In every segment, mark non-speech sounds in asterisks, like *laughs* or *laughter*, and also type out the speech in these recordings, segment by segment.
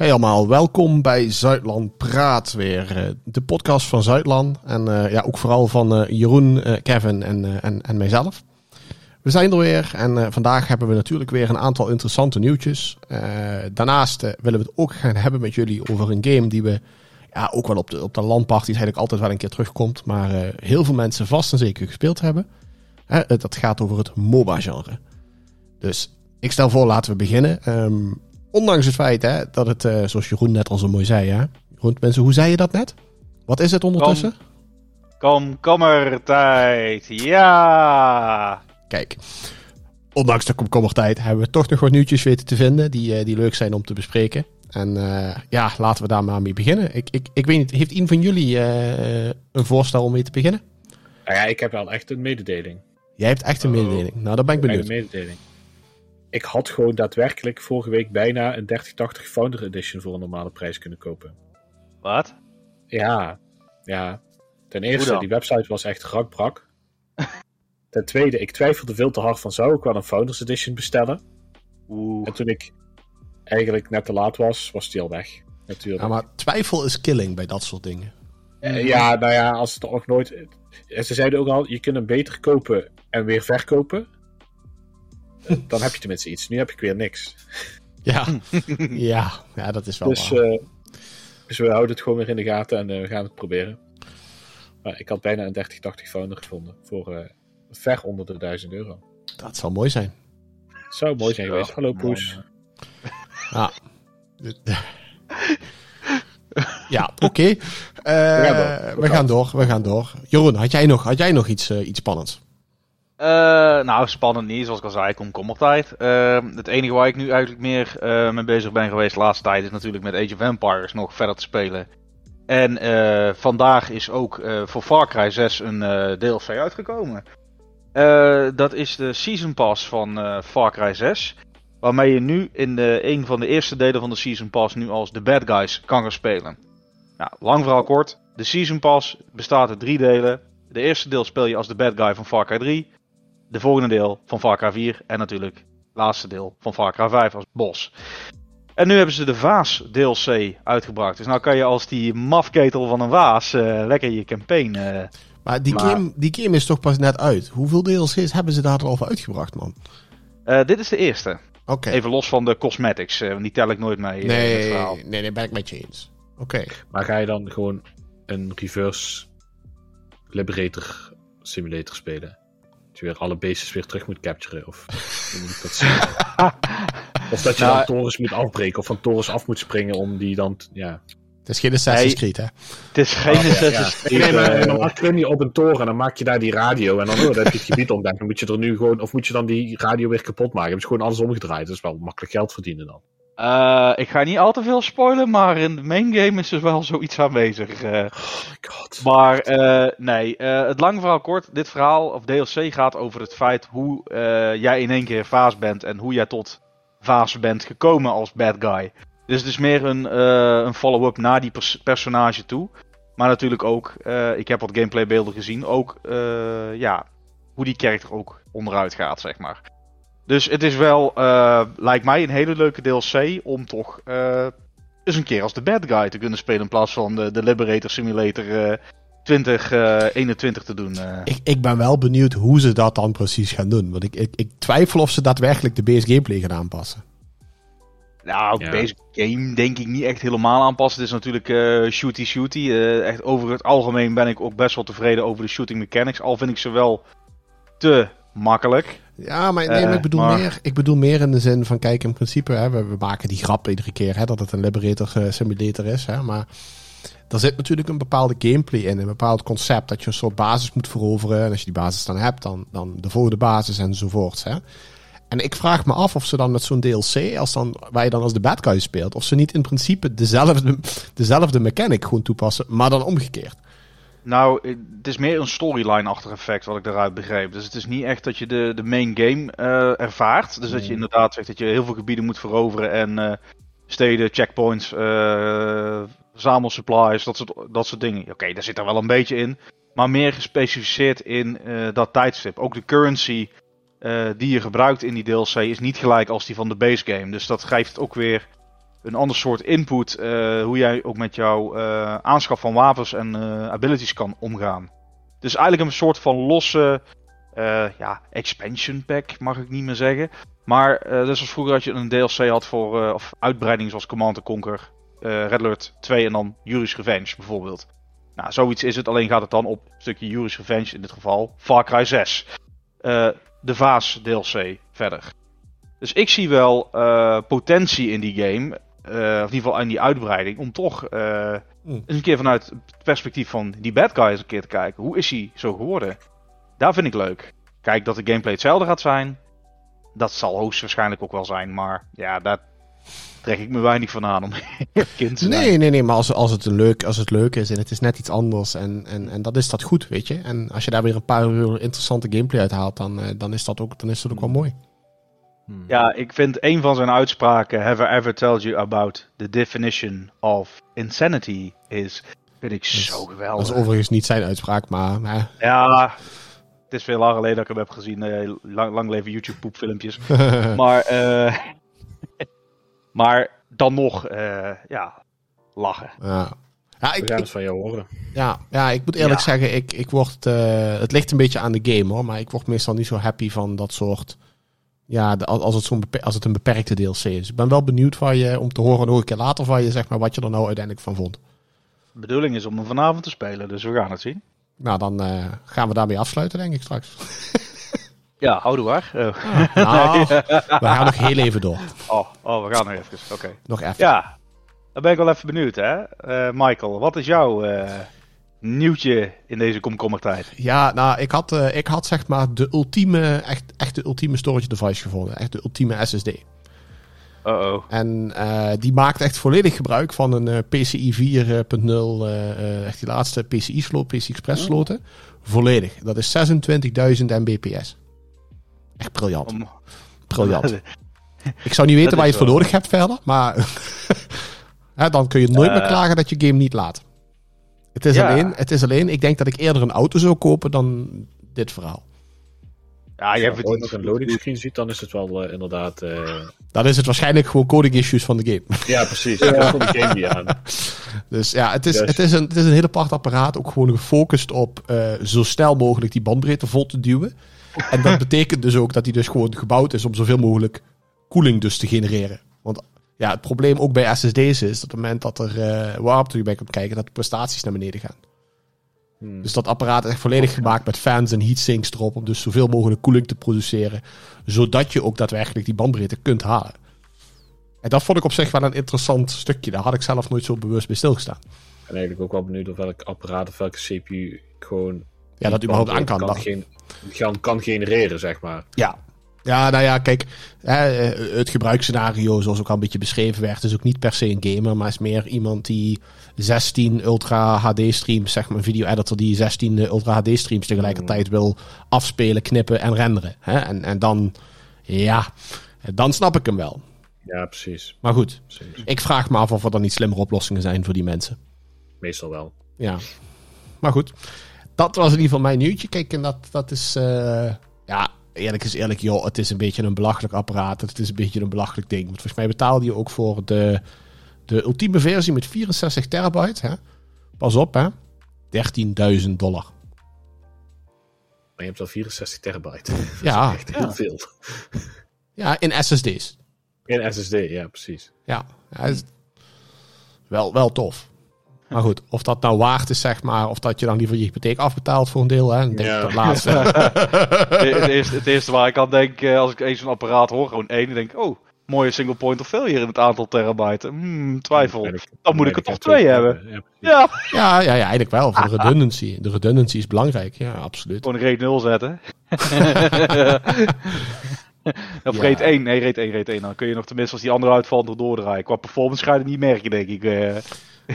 Hey allemaal, welkom bij Zuidland Praat weer. eh, De podcast van Zuidland. En eh, ja, ook vooral van eh, Jeroen, Kevin en, en, en mijzelf. We zijn er weer en vandaag hebben we natuurlijk weer een aantal interessante nieuwtjes. Daarnaast willen we het ook gaan hebben met jullie over een game die we ja, ook wel op de, op de landparties eigenlijk altijd wel een keer terugkomt. Maar heel veel mensen vast en zeker gespeeld hebben. Dat gaat over het MOBA-genre. Dus ik stel voor, laten we beginnen. Ehm, ondanks het feit hè, dat het, eh, zoals Jeroen net al zo mooi zei, hè? Jeroen, mensen, hoe zei je dat net? Wat is het ondertussen? Komkommertijd, ja! Kijk, ondanks de komkommertijd hebben we toch nog wat nieuwtjes weten te vinden die, eh, die leuk zijn om te bespreken. En eh, ja, laten we daar maar mee beginnen. Ik, ik, ik weet niet, heeft een van jullie eh, een voorstel om mee te beginnen? Nou ja, ik heb wel echt een mededeling. Jij hebt echt een Oh. mededeling. Nou, dan ben ik Een benieuwd. mededeling. Ik had gewoon daadwerkelijk vorige week bijna een 3080 Founder Edition voor een normale prijs kunnen kopen. Wat? Ja, ja. Ten eerste, die website was echt rakbrak. *laughs* Ten tweede, ik twijfelde veel te hard van zou ik wel een Founders Edition bestellen. Oeh. En toen ik eigenlijk net te laat was, was die al weg. Natuurlijk. Ja, maar twijfel is killing bij dat soort dingen. Eh, ja, nou ja, als het nog nooit. Ze zeiden ook al, je kunt hem beter kopen en weer verkopen. Dan heb je tenminste iets. Nu heb ik weer niks. Ja, *laughs* ja, ja dat is wel Dus, waar. eh, dus we houden het gewoon weer in de gaten en eh, we gaan het proberen. Maar ik had bijna een 3080 Founder gevonden voor eh, ver onder de 1000 euro. Dat zal mooi zijn. Zou mooi zijn geweest. Hallo Poes. Ja. *laughs* *laughs* ja, oké. Eh, door. we gaan door, we gaan door. Jeroen, had jij nog, had jij nog iets, iets spannends? Eh, nou, spannend niet, zoals ik al zei, komkommertijd. Eh, het enige waar ik nu eigenlijk meer eh, mee bezig ben geweest de laatste tijd is natuurlijk met Age of Empires nog verder te spelen. En eh, vandaag is ook voor Far Cry 6 een DLC uitgekomen. Dat is de Season Pass van Far Cry 6. Waarmee je nu in een van de eerste delen van de Season Pass nu als de bad guys kan gaan spelen. Nou, lang verhaal kort. De Season Pass bestaat uit drie delen. De eerste deel speel je als de bad guy van Far Cry 3. De volgende deel van Far Cry 4. En natuurlijk het laatste deel van Far Cry 5 als bos. En nu hebben ze de Vaas DLC uitgebracht. Dus nou kan je als die mafketel van een Waas eh, lekker je campaign... eh, Maar die, Maar- Game, die game is toch pas net uit. Hoeveel DLC's hebben ze daar al over uitgebracht, man? eh, dit is de eerste. Oké. Even los van de cosmetics. eh, want die tel ik nooit mee. in het Nee, verhaal. nee, nee, ben ik met je eens. Oké. Maar ga je dan gewoon een reverse Liberator simulator spelen? Je weer alle bases weer terug moet capturen? Of, hoe moet ik dat *laughs* of dat je Nou, dan torens moet afbreken of van torens af moet springen om die dan... Ja. Het is geen Assassin's. Creed, hè? Het is geen Oh, Assassin's. Creed, Nee, maar eh, je op een toren en dan maak je daar die radio en dan, oh, dan heb je het gebied ontdekt. Dan moet je er nu gewoon, of moet je dan die radio weer kapot maken? Heb je gewoon alles omgedraaid. Dat is wel makkelijk geld verdienen dan. Eh, ik ga niet al te veel spoilen, maar in de main game is er wel zoiets aanwezig. eh. Oh my god. maar eh, nee, het lang verhaal kort. Dit verhaal, of DLC, gaat over het feit hoe jij in één keer Vaas bent en hoe jij tot Vaas bent gekomen als bad guy. Dus het is meer een, een follow-up naar die pers- personage toe. Maar natuurlijk ook, ik heb wat gameplaybeelden gezien, ook ja, hoe die character ook onderuit gaat, zeg maar. Dus het is wel, eh, lijkt mij, een hele leuke DLC om toch eh, eens een keer als de bad guy te kunnen spelen in plaats van de, de Liberator Simulator eh 2021 te doen. eh. Ik, ik ben wel benieuwd hoe ze dat dan precies gaan doen. Want ik, ik, ik twijfel of ze daadwerkelijk de base gameplay gaan aanpassen. Nou, Ja. deze game denk ik niet echt helemaal aanpassen. Het is natuurlijk eh, shooty shooty. Eh, echt over het algemeen ben ik ook best wel tevreden over de shooting mechanics. Al vind ik ze wel te makkelijk. Ja, maar, nee, maar ik, Eh, bedoel maar- meer, ik bedoel meer in de zin van, kijk, in principe, hè, we, we maken die grap iedere keer hè, dat het een Liberator simulator is. Hè, maar er zit natuurlijk een bepaalde gameplay in, een bepaald concept dat je een soort basis moet veroveren. En als je die basis dan hebt, dan, dan de volgende basis enzovoorts. Hè. En ik vraag me af of ze dan met zo'n DLC, als dan, waar je dan als de bad guy speelt, of ze niet in principe dezelfde, dezelfde mechanic gewoon toepassen, maar dan omgekeerd. Nou, eh, het is meer een storyline-achtig effect wat ik daaruit begreep. Dus het is niet echt dat je de, de main game eh, ervaart. Dus dat je Nee. inderdaad zegt dat je heel veel gebieden moet veroveren en eh, steden, checkpoints, eh zamelsupplies, dat soort, dat soort dingen. Oké, daar zit er wel een beetje in. Maar meer gespecificeerd in dat tijdstip. Ook de currency die je gebruikt in die DLC is niet gelijk als die van de base game. Dus dat geeft ook weer een ander soort input. eh, hoe jij ook met jouw eh, aanschaf van wapens en eh, abilities kan omgaan. Dus eigenlijk een soort van losse ja, expansion pack, mag ik niet meer zeggen. Maar eh net zoals vroeger had je een DLC had voor of uitbreidingen zoals Command Conquer, Red Alert 2 en dan Yuri's Revenge bijvoorbeeld. Nou, zoiets is het, alleen gaat het dan op een stukje Yuri's Revenge, in dit geval Far Cry 6. Eh, de Vaas DLC verder. Dus ik zie wel potentie in die game, of in ieder geval in die uitbreiding, om toch eh, eens een keer vanuit het perspectief van die bad guy eens een keer te kijken. Hoe is hij zo geworden? Daar vind ik leuk. Kijk, dat de gameplay hetzelfde gaat zijn, dat zal hoogstwaarschijnlijk ook wel zijn. Maar ja, daar trek ik me weinig van aan om *laughs* kind te zijn. Nee, nee, nee, maar als, als, het leuk, als het leuk is en het is net iets anders en, en, en dat is dat goed, weet je. En als je daar weer een paar uur interessante gameplay uit haalt, dan, eh, dan, is, dat ook, dan is dat ook wel mooi. Hmm. Ja, ik vind een van zijn uitspraken, have I ever told you about the definition of insanity is, vind ik zo Dat is geweldig. overigens niet zijn uitspraak, maar Ja, het is veel lang geleden dat ik hem heb gezien. eh, lang, lang leven YouTube poepfilmpjes. *laughs* maar, eh, *laughs* maar dan nog, eh, ja, lachen. ja. Ja, ik, ik- het van jou horen. ja, ja, ik moet eerlijk Ja. zeggen, ik, ik word, eh, het ligt een beetje aan de game hoor, maar ik word meestal niet zo happy van dat soort, ja, de- als het, zo'n als het een beperkte DLC is. Ik ben wel benieuwd van je, om te horen nog een keer later van je, zeg maar, wat je er nou uiteindelijk van vond. De bedoeling is om hem vanavond te spelen, dus we gaan het zien. Nou, dan eh, gaan we daarmee afsluiten, denk ik straks. *laughs* Ja, houdoe waar. *laughs* Nou, we gaan nog heel even door. *laughs* oh, oh, we gaan nog even. Oké. Nog even. Ja, dan ben ik wel even benieuwd, hè. Eh, Michael, wat is jouw eh, nieuwtje in deze komkommertijd? Ja, nou, ik had, eh, ik had zeg maar de ultieme, echt, echt de ultieme storage device gevonden. Echt de ultieme SSD. Uh-oh. En eh, die maakt echt volledig gebruik van een eh, PCI 4.0, eh, eh, echt die laatste PCI sloot, PCI Express sloten. Volledig. Dat is 26.000 mbps. Echt briljant. Om- Briljant. *laughs* Ik zou niet weten waar je het voor nodig hebt verder, maar *laughs* hè, dan kun je nooit meer klagen dat je game niet laat. Het is, Ja. alleen, het is alleen, ik denk dat ik eerder een auto zou kopen dan dit verhaal. Ja, Als je hebt ooit nog een loading screen ziet, dan is het wel eh, inderdaad... eh, Dan is het waarschijnlijk gewoon coding issues van de game. Ja, precies. *laughs* Ja. Dat komt de game niet aan. Dus ja, het is, het is, een, het is een heel apart apparaat. Ook gewoon gefocust op eh, zo snel mogelijk die bandbreedte vol te duwen. En dat *laughs* betekent dus ook dat hij dus gewoon gebouwd is om zoveel mogelijk koeling dus te genereren. Want ja, het probleem ook bij SSD's is dat op het moment dat er eh warmte bij komt kijken, dat de prestaties naar beneden gaan. Hmm. Dus dat apparaat is echt volledig gemaakt met fans en heatsinks erop. Om dus zoveel mogelijk koeling te produceren. Zodat je ook daadwerkelijk die bandbreedte kunt halen. En dat vond ik op zich wel een interessant stukje. Daar had ik zelf nooit zo bewust bij stilgestaan. Ben eigenlijk ook wel benieuwd of welk apparaat of welke CPU gewoon... Ja, dat überhaupt aan kan. Kan, Dat- kan genereren, zeg maar. Ja. Ja, nou ja, kijk, hè, het gebruiksscenario, zoals ook al een beetje beschreven werd, is ook niet per se een gamer, maar is meer iemand die 16 Ultra HD streams, zeg maar een video editor die 16 Ultra HD streams tegelijkertijd wil afspelen, knippen en renderen. Hè? En, en dan, ja, dan snap ik hem wel. Ja, precies. Maar goed, precies. ik vraag me af of er dan niet slimmere oplossingen zijn voor die mensen. Meestal wel. Ja. Maar goed, dat was in ieder geval mijn nieuwtje. Kijk, en dat, dat is, eh, ja, eerlijk is eerlijk, joh, het is een beetje een belachelijk apparaat. Het is een beetje een belachelijk ding. Want volgens mij betaalde je ook voor de, de ultieme versie met 64 terabyte. Hè? Pas op, hè. 13.000 dollar. Maar je hebt wel 64 terabyte. *laughs* Ja, Echt heel veel. ja, in SSD's. In SSD, ja, precies. Ja, ja is wel, wel tof. Maar goed, of dat nou waard is, zeg maar, of dat je dan liever je hypotheek afbetaalt voor een deel, hè. Ik denk Ja. dat laatste. *laughs* het, *laughs* eerste, het eerste waar ik aan denk, eh, als ik eens zo'n apparaat hoor, gewoon één, dan denk ik, oh, mooie single point of failure in het aantal terabyte. Hmm, twijfel. Dan moet ik er toch twee hebben. Ja. Ja, Ja, ja, ja, eigenlijk wel. Voor de redundancy. De redundancy is belangrijk, ja, absoluut. gewoon een rate 0 zetten. *laughs* *laughs* of Ja. rate 1, nee, rate 1, rate 1. Dan kun je nog tenminste als die andere uitvalt nog doordraaien. Qua performance ga je het niet merken, denk ik. eh.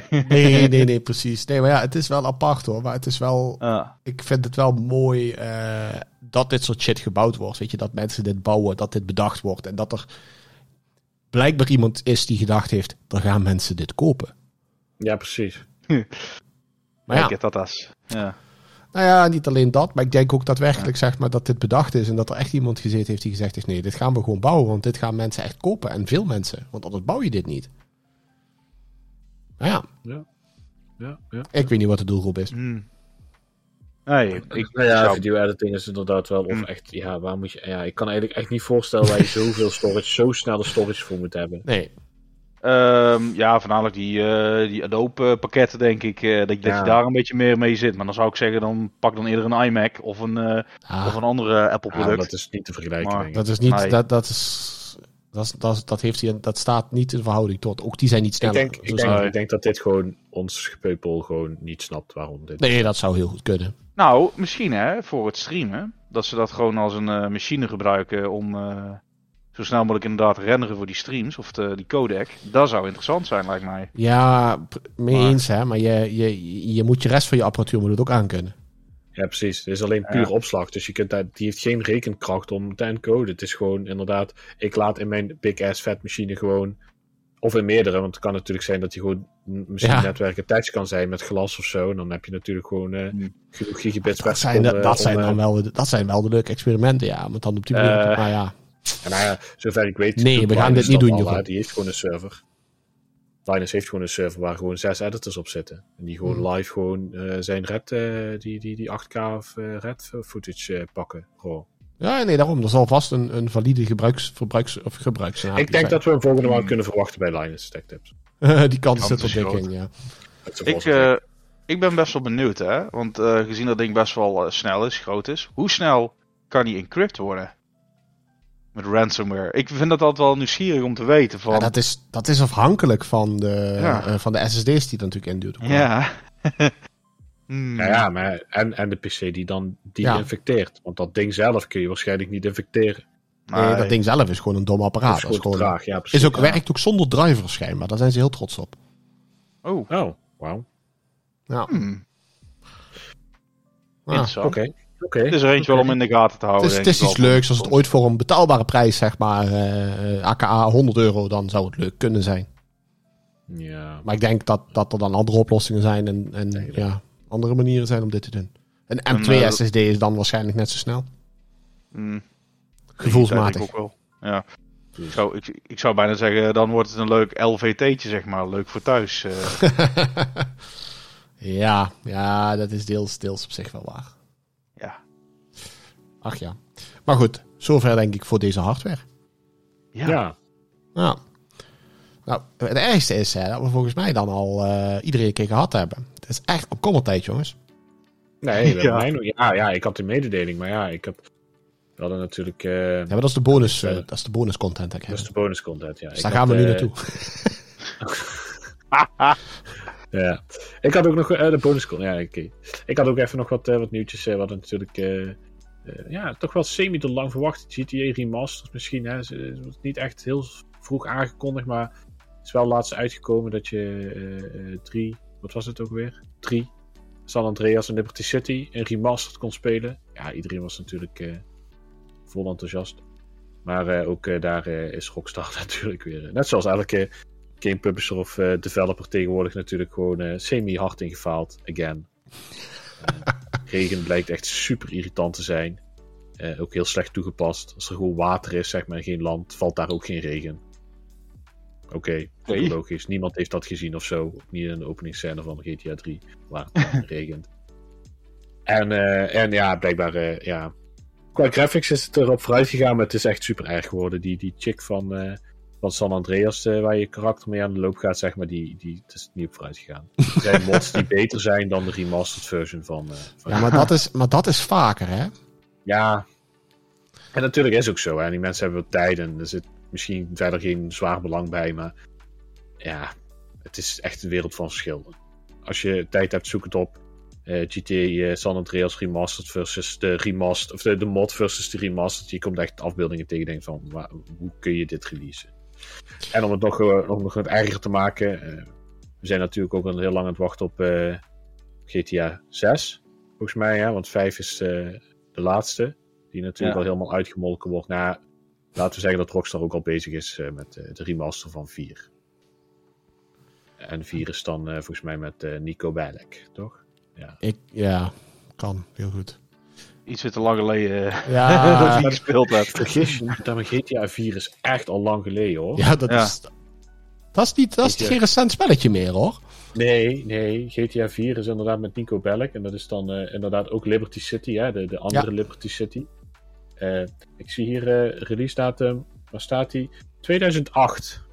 *laughs* Nee, nee, nee, *laughs* precies. Nee, maar ja, het is wel apart hoor. Maar het is wel, Ah. ik vind het wel mooi eh, dat dit soort shit gebouwd wordt. Weet je, dat mensen dit bouwen, dat dit bedacht wordt. En dat er blijkbaar iemand is die gedacht heeft, er gaan mensen dit kopen. Ja, precies. Maar ja, Ik dat as. Ja. Nou ja, niet alleen dat. Maar ik denk ook daadwerkelijk zeg maar, dat dit bedacht is. En dat er echt iemand gezeten heeft die gezegd heeft, nee, dit gaan we gewoon bouwen. Want dit gaan mensen echt kopen. En veel mensen. Want anders bouw je dit niet. Nou ja, Ja, ja. ik weet niet wat de doelgroep is. Hmm. Nee, ik nou ja, video editing is inderdaad wel. Of Hmm. echt, ja, waar moet je. Ja, ik kan eigenlijk echt niet voorstellen waar je *laughs* zoveel storage, zo snelle storage voor moet hebben. Nee. Ehm, ja, voornamelijk die, eh, die Adobe pakketten denk ik. eh, dat, dat Ja. je daar een beetje meer mee zit. Maar dan zou ik zeggen, dan pak dan eerder een iMac of een, eh, Ah, of een andere Apple Ja, product. dat is niet te vergelijken. Maar- ik. dat is niet, Nee. dat, dat is, dat, dat, dat heeft hij, dat staat niet in verhouding tot. Ook die zijn niet Ik sneller. denk, ik, denk, ik denk dat dit gewoon ons gepeupel gewoon niet snapt waarom dit. Nee, dat zou heel goed kunnen. Nou, misschien hè, voor het streamen. Dat ze dat gewoon als een eh, machine gebruiken om eh, zo snel mogelijk inderdaad renderen voor die streams. Of de, die codec. Dat zou interessant zijn, lijkt mij. Ja, mee Maar- eens hè, maar je, je, je moet je rest van je apparatuur moet het ook aankunnen. Ja, precies. Het is alleen puur Ja. opslag. Dus je kunt daar, die heeft geen rekenkracht om te encoden. Het is gewoon inderdaad, ik laat in mijn big ass vet machine gewoon, of in meerdere, want het kan natuurlijk zijn dat die gewoon misschien Ja. netwerk attached kan zijn met glas of zo. En dan heb je natuurlijk gewoon eh, Hmm. genoeg gigabits per Dat dat, om, zijn eh, dan wel, de- dat zijn wel de leuke experimenten, ja. Want dan op die manier. Eh, maar ja, En nou ja, zover ik weet. Nee, we gaan Linus dit niet doen. Jeroen. Die heeft gewoon een server. Linus heeft gewoon een server waar gewoon zes editors op zitten. En die gewoon Hmm. live gewoon eh, zijn red, eh, die, die, die 8K of eh, red footage eh, pakken. Gewoon. ja, nee, daarom. Er zal vast een, een valide gebruiks, verbruiks, of Ik denk dat we hem volgende maand Hmm. kunnen verwachten bij Linus Tech Tips. *laughs* die kans zit is er dik groot. in, ja. Een Ik, eh, ik ben best wel benieuwd, hè. Want eh, gezien dat ding best wel eh, snel is, groot is. Hoe snel kan die encrypt worden? Met ransomware. Ik vind dat altijd wel nieuwsgierig om te weten. Van, Ja, dat, is, dat is afhankelijk van de, Ja. eh, van de SSD's die er natuurlijk in duwt. Ja. *laughs* Hmm. ja, ja, maar en, en de PC die dan die Ja. infecteert. Want dat ding zelf kun je waarschijnlijk niet infecteren. Nee, Nee. dat ding zelf is gewoon een dom apparaat. is Dat is gewoon traag. Ja, precies. is ook, Ja. werkt ook zonder drivers schijnbaar. Daar zijn ze heel trots op. Oh, Oh, wauw. Ja. hmm. Ah. Oké. Oké. Het is er eentje wel om in de gaten te Het houden. is, het is iets leuks. Als het ooit voor een betaalbare prijs, zeg maar, eh, aka 100 euro, dan zou het leuk kunnen zijn. Ja. Maar ik denk dat, dat er dan andere oplossingen zijn en, en ja, andere manieren zijn om dit te doen. Een Een, M2 eh, SSD is dan waarschijnlijk net zo snel. Hmm. Gevoelsmatig. Ik ook wel. Ja. Ik zou, ik, ik zou bijna zeggen, dan wordt het een leuk LVT'tje, zeg maar. Leuk voor thuis. eh. *laughs* ja, ja, dat is deels, deels op zich wel waar. Ja. Ach ja. Maar goed, zover denk ik voor deze hardware. Ja. Ja. Nou, nou het ergste is hè, dat we volgens mij dan al eh, iedere keer gehad hebben. Het is echt op kommertijd, jongens. Nee, Ja. hebben mij nog- ja, ja, ik had de mededeling, maar ja, ik heb. We hadden natuurlijk. eh, Ja, maar dat is de bonus, eh, dat is de bonus content. dat is de bonus content, ja. Dus daar had, gaan we nu naartoe. *laughs* Ja. Ik had ook nog de bonus content. Ja, oké. Ik had ook even nog wat, wat nieuwtjes. eh, we hadden natuurlijk. Eh, ja, toch wel semi te lang verwacht. GTA Remastered misschien. Hè. Het wordt niet echt heel vroeg aangekondigd, maar het is wel laatst uitgekomen dat je eh, eh, drie. Wat was het ook weer? Drie. San Andreas en Liberty City een remastered kon spelen. Ja, iedereen was natuurlijk vol enthousiast. Maar ook daar is Rockstar *laughs* natuurlijk weer. net zoals elke game publisher of developer tegenwoordig natuurlijk gewoon semi-hard ingefaald. Again. *laughs* Regen blijkt echt super irritant te zijn. Eh, ook heel slecht toegepast. Als er gewoon water is, zeg maar, en geen land, valt daar ook geen regen. Oké, Nee. logisch. Niemand heeft dat gezien of zo. Niet in de openingsscène van GTA 3, waar *laughs* het regent. En, eh, en ja, blijkbaar, eh, ja. Qua graphics is het erop vooruit gegaan, maar het is echt super erg geworden. Die, die chick van, van San Andreas, eh, waar je karakter mee aan de loop gaat, zeg maar, die, die het is niet op vooruit gegaan. *laughs* Er zijn mods die beter zijn dan de remastered version van. eh, van Ja, maar dat, is, maar dat is vaker, hè? ja. En natuurlijk is ook zo. Hè. Die mensen hebben wat tijd en er zit misschien verder geen zwaar belang bij. Maar ja, het is echt een wereld van verschil. Als je tijd hebt, zoek het op. Eh GTA San Andreas Remastered versus de remastered, of de, de mod versus de remastered. Je komt echt afbeeldingen tegen en denkt van, waar- hoe kun je dit releasen? En om het nog, eh, nog, nog wat erger te maken, eh, we zijn natuurlijk ook al heel lang aan het wachten op eh, GTA 6. Volgens mij, ja, want 5 is eh, de laatste. Die natuurlijk Ja. al helemaal uitgemolken wordt. Nou, laten we zeggen dat Rockstar ook al bezig is eh, met de remaster van 4. En 4 is dan eh, volgens mij met eh, Nico Bellic, toch? Ja. Ik, ja, kan. Heel goed. Iets weer te lang geleden eh, Ja, *laughs* dat ik gespeeld heb. Vergis je niet, dat GTA 4 is echt al lang geleden hoor. ja dat Ja. is... Dat is, niet, dat is GTA. geen recent spelletje meer, hoor. Nee, nee. GTA 4 is inderdaad met Nico Bellic. En dat is dan eh, inderdaad ook Liberty City, hè? De, de andere Liberty City. Eh, ik zie hier eh, release datum. Waar staat die? 2008.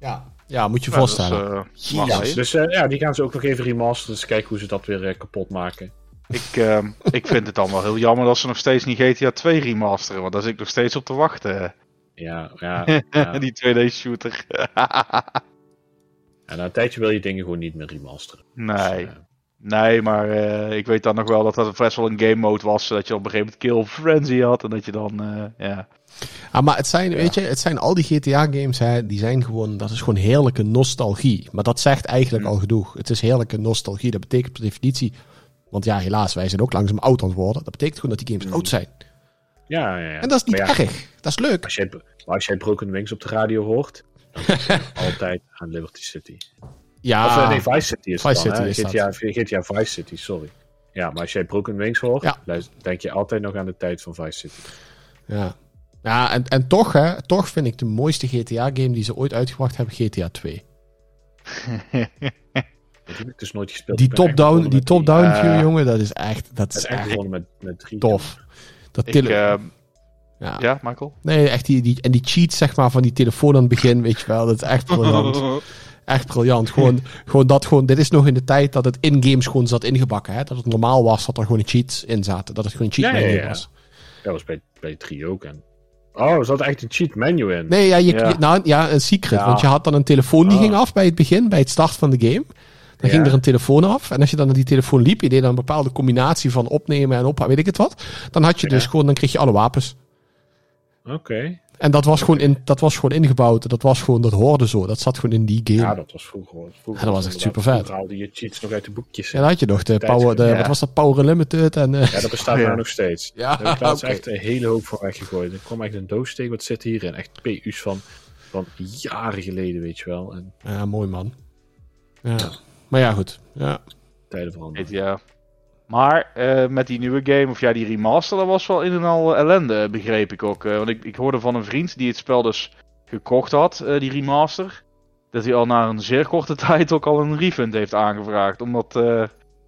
Ja, ja moet je Ja, dat is, voorstellen. Ja? Dus ja, die gaan ze ook nog even remasteren. Dus kijken hoe ze dat weer kapot maken. Ik, ehm, ik vind het dan wel heel jammer dat ze nog steeds niet GTA 2 remasteren. Want daar zit ik nog steeds op te wachten. Ja, ja. *laughs* ja. Die 2D-shooter. En na een tijdje wil je dingen gewoon niet meer remasteren. nee. Dus, eh, Nee, maar eh, ik weet dan nog wel dat dat best wel een game mode was. Dat je op een gegeven moment Kill Frenzy had. En dat je dan, eh, ja. Ah, maar het zijn, weet je, het zijn al die GTA-games, hè, die zijn gewoon, dat is gewoon heerlijke nostalgie. Maar dat zegt eigenlijk Mm. al genoeg. Het is heerlijke nostalgie. Dat betekent per definitie, want ja, helaas, wij zijn ook langzaam oud aan het worden. Dat betekent gewoon dat die games Mm. oud zijn. ja, ja, ja. En dat is niet ja, erg. Dat is leuk. Als jij, maar als jij Broken Wings op de radio hoort, dan *laughs* altijd aan Liberty City. Ja, Of eh, nee, Vice City is Vice het dan, City hè? is GTA, GTA Vice City, sorry. Ja, maar als jij Broken Wings hoort, Ja. denk je altijd nog aan de tijd van Vice City. ja. ja en, en toch, hè, toch vind ik de mooiste GTA-game die ze ooit uitgebracht hebben, GTA 2. *laughs* Die heb ik dus nooit gespeeld. Die Ik ben echt top-down, die eh, view, jongen, dat is echt, dat Dat is echt met, met drie. tof. Dat Ik, tele- ehm, ja. ja, Michael? Nee, echt die, die, en die cheats, zeg maar, van die telefoon aan het begin, weet je wel, dat is echt briljant. *laughs* Echt briljant. Gewoon, gewoon dat gewoon, dit is nog in de tijd dat het in games gewoon zat ingebakken. Hè? Dat het normaal was dat er gewoon cheats in zaten. Dat het gewoon een cheat Ja, menu ja. was. Dat was bij, bij 3 ook. En... Oh, er zat echt een cheat menu in. Nee, ja, je, Ja. je- nou, ja, een secret. Ja. Want je had dan een telefoon die Ah. ging af bij het begin, bij het start van de game. Dan Ja. ging er een telefoon af. En als je dan naar die telefoon liep, je deed dan een bepaalde combinatie van opnemen en ophalen, weet ik het wat. Dan had je Ja. dus gewoon, dan kreeg je alle wapens. Oké. En dat was, gewoon in, dat was gewoon ingebouwd. Dat was gewoon, dat hoorde zo. Dat zat gewoon in die game. Ja, dat was vroeger. vroeger Ja, dat was echt inderdaad- supervet. Vroeger haalde je cheats nog uit de boekjes. Ja, dan had je nog de Power, de, ja. wat was dat, Power Unlimited en... eh, Ja, dat bestaat *laughs* ja. nou nog steeds. Ja, Daar heb echt een hele hoop voor weggegooid. Er kwam echt een doos tegen, wat zit hierin? Echt PU's van, van jaren geleden, weet je wel. En Ja, mooi man. Ja. Maar ja, goed. Ja. tijden veranderen. Ja. Maar eh, met die nieuwe game, of ja, die remaster, dat was wel in en al ellende, begreep ik ook. Eh, want ik, ik hoorde van een vriend die het spel dus gekocht had, eh, die remaster. Dat hij al na een zeer korte *laughs* tijd ook al een refund heeft aangevraagd. Omdat eh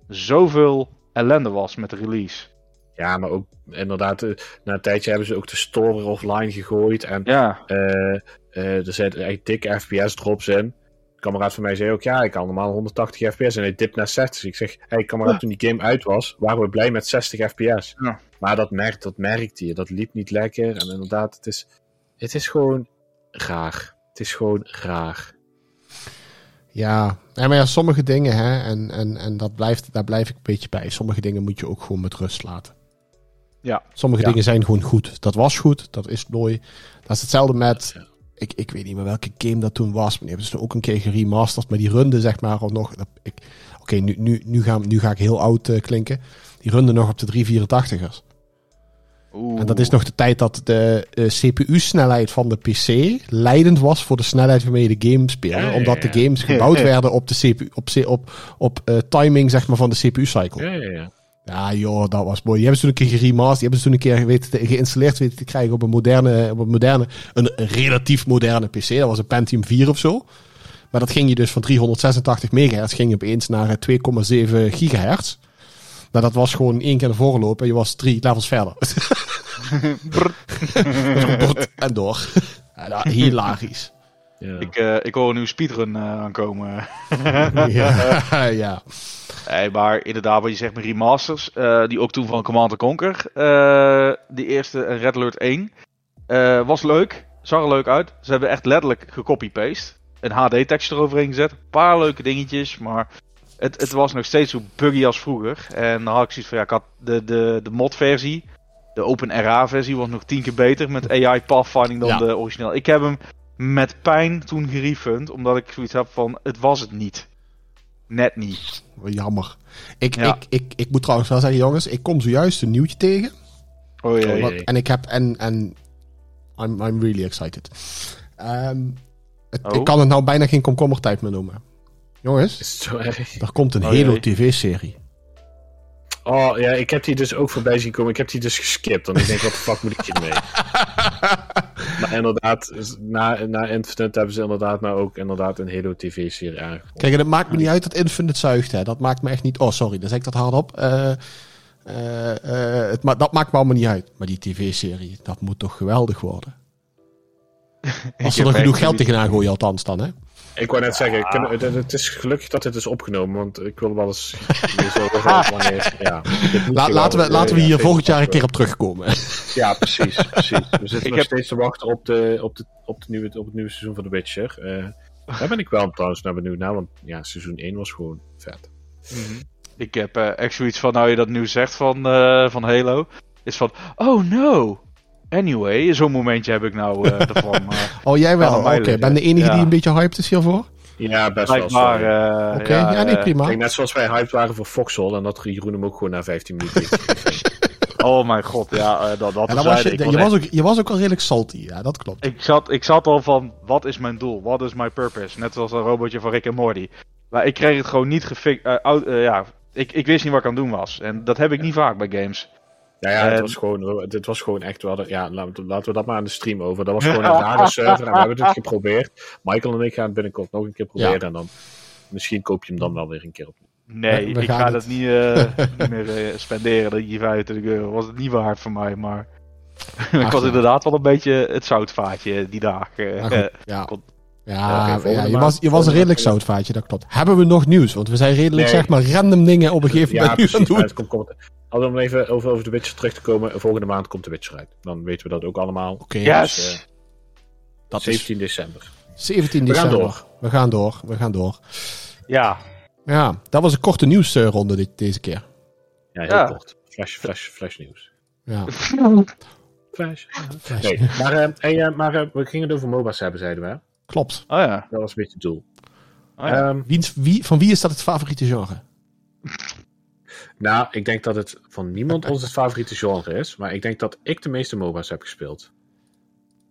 zoveel ellende was met de release. Ja, maar ook inderdaad, eh, na een tijdje hebben ze ook de store offline gegooid. En Ja, eh, eh, er zitten echt dikke FPS drops in. Kameraad van mij zei ook, ja, ik kan normaal 180 fps en hij dipt naar 60. Ik zeg, hey kameraad, Ja. toen die game uit was, waren we blij met 60 fps. Ja. Maar dat, merkt, dat merkte je, dat liep niet lekker. En inderdaad, het is, het is gewoon raar. Het is gewoon raar. Ja. ja, maar ja, sommige dingen, hè, en, en, en dat blijft, daar blijf ik een beetje bij. Sommige dingen moet je ook gewoon met rust laten. Ja. Sommige Ja. dingen zijn gewoon goed. Dat was goed, dat is mooi. Dat is hetzelfde met. Ik, ik weet niet meer welke game dat toen was, maar die hebben ze toen ook een keer geremasterd, maar die runde zeg maar al nog. Oké, nu, nu, nu, ga, nu ga ik heel oud eh, klinken. Die runde nog op de 384ers. Oeh. En dat is nog de tijd dat de eh, CPU-snelheid van de PC leidend was voor de snelheid waarmee je de game speelde. Ja, ja, omdat de games gebouwd *laughs* werden op de CPU, op, op, op eh, timing zeg maar, van de CPU-cycle. Ja, ja, ja. Ja, joh, dat was mooi. Die hebben ze toen een keer geremasterd. Die hebben ze toen een keer weten te- geïnstalleerd weten te krijgen op een moderne, op een moderne, een, relatief moderne PC. Dat was een Pentium 4 of zo. Maar dat ging je dus van 386 megahertz ging je opeens naar eh, 2,7 gigahertz. Nou, dat was gewoon één keer de voorloop en je was drie levels verder. *laughs* *laughs* *laughs* en door. Ja, nou, hilarisch. Ja. Ik, eh, ik hoor een nieuwe speedrun eh, aankomen. *laughs* ja, *laughs* ja. Nee, maar inderdaad, wat je zegt met remasters, eh, die ook toen van Command Conquer, eh die eerste Red Alert 1, eh, was leuk, zag er leuk uit. Ze hebben echt letterlijk gecopy-paste, een HD-tekst eroverheen gezet, een paar leuke dingetjes, maar het, het was nog steeds zo buggy als vroeger. En dan had ik zoiets van, ja, ik had de, de, de mod-versie, de OpenRA-versie was nog tien keer beter met AI pathfinding dan Ja. de origineel. Ik heb hem met pijn toen gerefund, omdat ik zoiets heb van, het was het niet. Net niet. Wat Jammer. Ik, Ja. ik, ik, ik moet trouwens wel zeggen, jongens, ik kom zojuist een nieuwtje tegen. Oh jee. Wat- en ik heb en en I'm, I'm really excited. Ehm, het- Oh. Ik kan het nou bijna geen komkommertijd meer noemen. Jongens, Is het zo erg? er komt een Oh, Halo jee. TV-serie. Oh ja, ik heb die dus ook voorbij zien komen. Ik heb die dus geskipt. Want ik denk, wat de fuck moet ik hiermee? *laughs* maar inderdaad, na, na Infinite hebben ze inderdaad nou ook inderdaad een Halo TV-serie aangekondigd. Kijk, en het maakt me niet uit dat Infinite zuigt. Hè. Dat maakt me echt niet... Oh, sorry, dan zeg ik dat hardop. Eh eh, eh, het ma dat maakt me allemaal niet uit. Maar die tv-serie, dat moet toch geweldig worden? *laughs* Als ze er genoeg geld tegenaan gooien, althans dan, hè? Ik wou net zeggen, kunnen- het, het is gelukkig dat dit is opgenomen, want ik wil wel eens *laughs* wanneer. Ja, *laughs* La- laten, we, laten we eh, hier ja, volgend jaar een keer op terugkomen. *laughs* Ja, precies, precies. We zitten Ik nog heb- steeds te wachten op, de, op, de, op, de nieuwe, op het nieuwe seizoen van The Witcher. Eh, daar ben ik wel trouwens naar benieuwd naar, want ja, seizoen 1 was gewoon vet. Ik heb eh, echt zoiets van, nou je dat nu zegt van, eh, van Halo, is van, oh no. Anyway, zo'n momentje heb ik nou eh *laughs* ervan. eh, Oh, jij wel? Oké, ben de enige Ja. die een beetje hyped is hiervoor? Ja, best wel. blijkbaar. eh, Oké, ja, nee, prima. Ik denk net zoals wij hyped waren voor Foxhole en dat Jeroen hem ook gewoon na 15 minuten. *laughs* Oh mijn god, ja, eh, dat, dat was je, je, was was echt- ook, je was ook al redelijk salty, ja, dat klopt. ik, zat, ik zat al van, wat is mijn doel? Wat is my purpose? Net zoals een robotje van Rick en Morty. Maar ik kreeg het gewoon niet gefixt. ja, ik, ik wist niet wat ik aan het doen was. En dat heb ik niet vaak bij games. Ja, ja, het En- was gewoon, het was gewoon echt wel. Ja, laten we- laten we dat maar aan de stream over. Dat was *laughs* gewoon een rare server en we hebben het geprobeerd. Michael en ik gaan het binnenkort nog een keer proberen en dan misschien koop je hem dan wel weer een keer op. Nee, We- ik ga het- dat niet, eh, *laughs* niet meer eh, spenderen, die 25 euro. Was het niet waard voor mij, maar... *laughs* ik was goed. inderdaad wel een beetje het zoutvaatje die dagen. Eh, goed, ja. kon- Ja, Ja, ja, je was, je was een redelijk zoutvaatje, dat klopt. Hebben we nog nieuws? Want we zijn redelijk, Nee. zeg maar, random dingen op een gegeven Ja, moment nu aan precies. het Maar doen. het komt, komt, Hadden we om even over, over de Witcher terug te komen. Volgende maand komt de Witcher uit. Dan weten we dat ook allemaal. Oké, Yes! Dus, eh, dat is 17 december. 17 We gaan december. door. We gaan door, we gaan door. ja, Ja, dat was een korte nieuwsronde dit, deze keer. Ja, heel Ja. kort. Flash, flash, flash nieuws. Ja, *laughs* Flash. flash. Nee, maar, eh, hey, eh, maar eh, we gingen het over MOBA's hebben, zeiden we. hè? klopt. oh ja. Dat was een beetje het doel. Oh ja. Ehm, Wiens, wie, van wie is dat het favoriete genre? *laughs* nou, ik denk dat het van niemand *laughs* ons het favoriete genre is. Maar ik denk dat ik de meeste MOBA's heb gespeeld.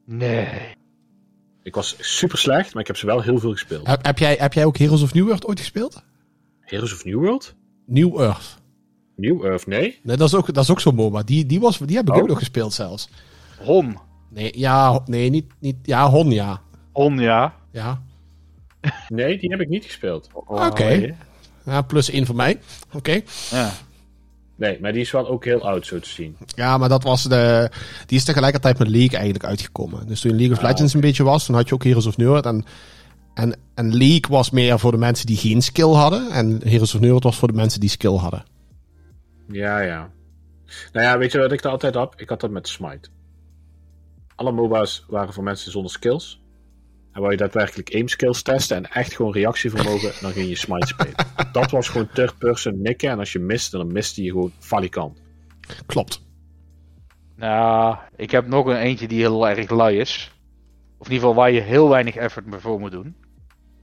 nee. Ik was super slecht, maar ik heb ze wel heel veel gespeeld. Heb, heb, jij, heb jij ook Heroes of New Earth ooit gespeeld? Heroes of New World? New Earth. New Earth, nee. Nee, dat is ook, dat is ook zo'n MOBA. Die, die, was, die heb ik Oh. ook nog gespeeld zelfs. Hon. Nee, ja, nee, niet, niet, ja, Hon, ja. Hon, ja. Ja, Nee, die heb ik niet gespeeld. Oké. Ja plus één voor mij. Oké. Ja. Nee, maar die is wel ook heel oud, zo te zien. Ja, maar dat was de. Die is tegelijkertijd met League eigenlijk uitgekomen. Dus toen League of Ah, Legends een beetje was, dan had je ook Heroes of New Earth. En, en, en League was meer voor de mensen die geen skill hadden. En Heroes of New Earth was voor de mensen die skill hadden. Ja, ja. Nou ja, weet je wat ik er altijd had? Ik had dat met Smite. Alle MOBA's waren voor mensen zonder skills. En wou je daadwerkelijk aim skills testen en echt gewoon reactievermogen, dan ging je Smite spelen. *laughs* Dat was gewoon third person nikken en als je miste, dan miste je gewoon valikant. Klopt. Nou, ik heb nog een eentje die heel erg lui is. Of in ieder geval waar je heel weinig effort voor moet doen.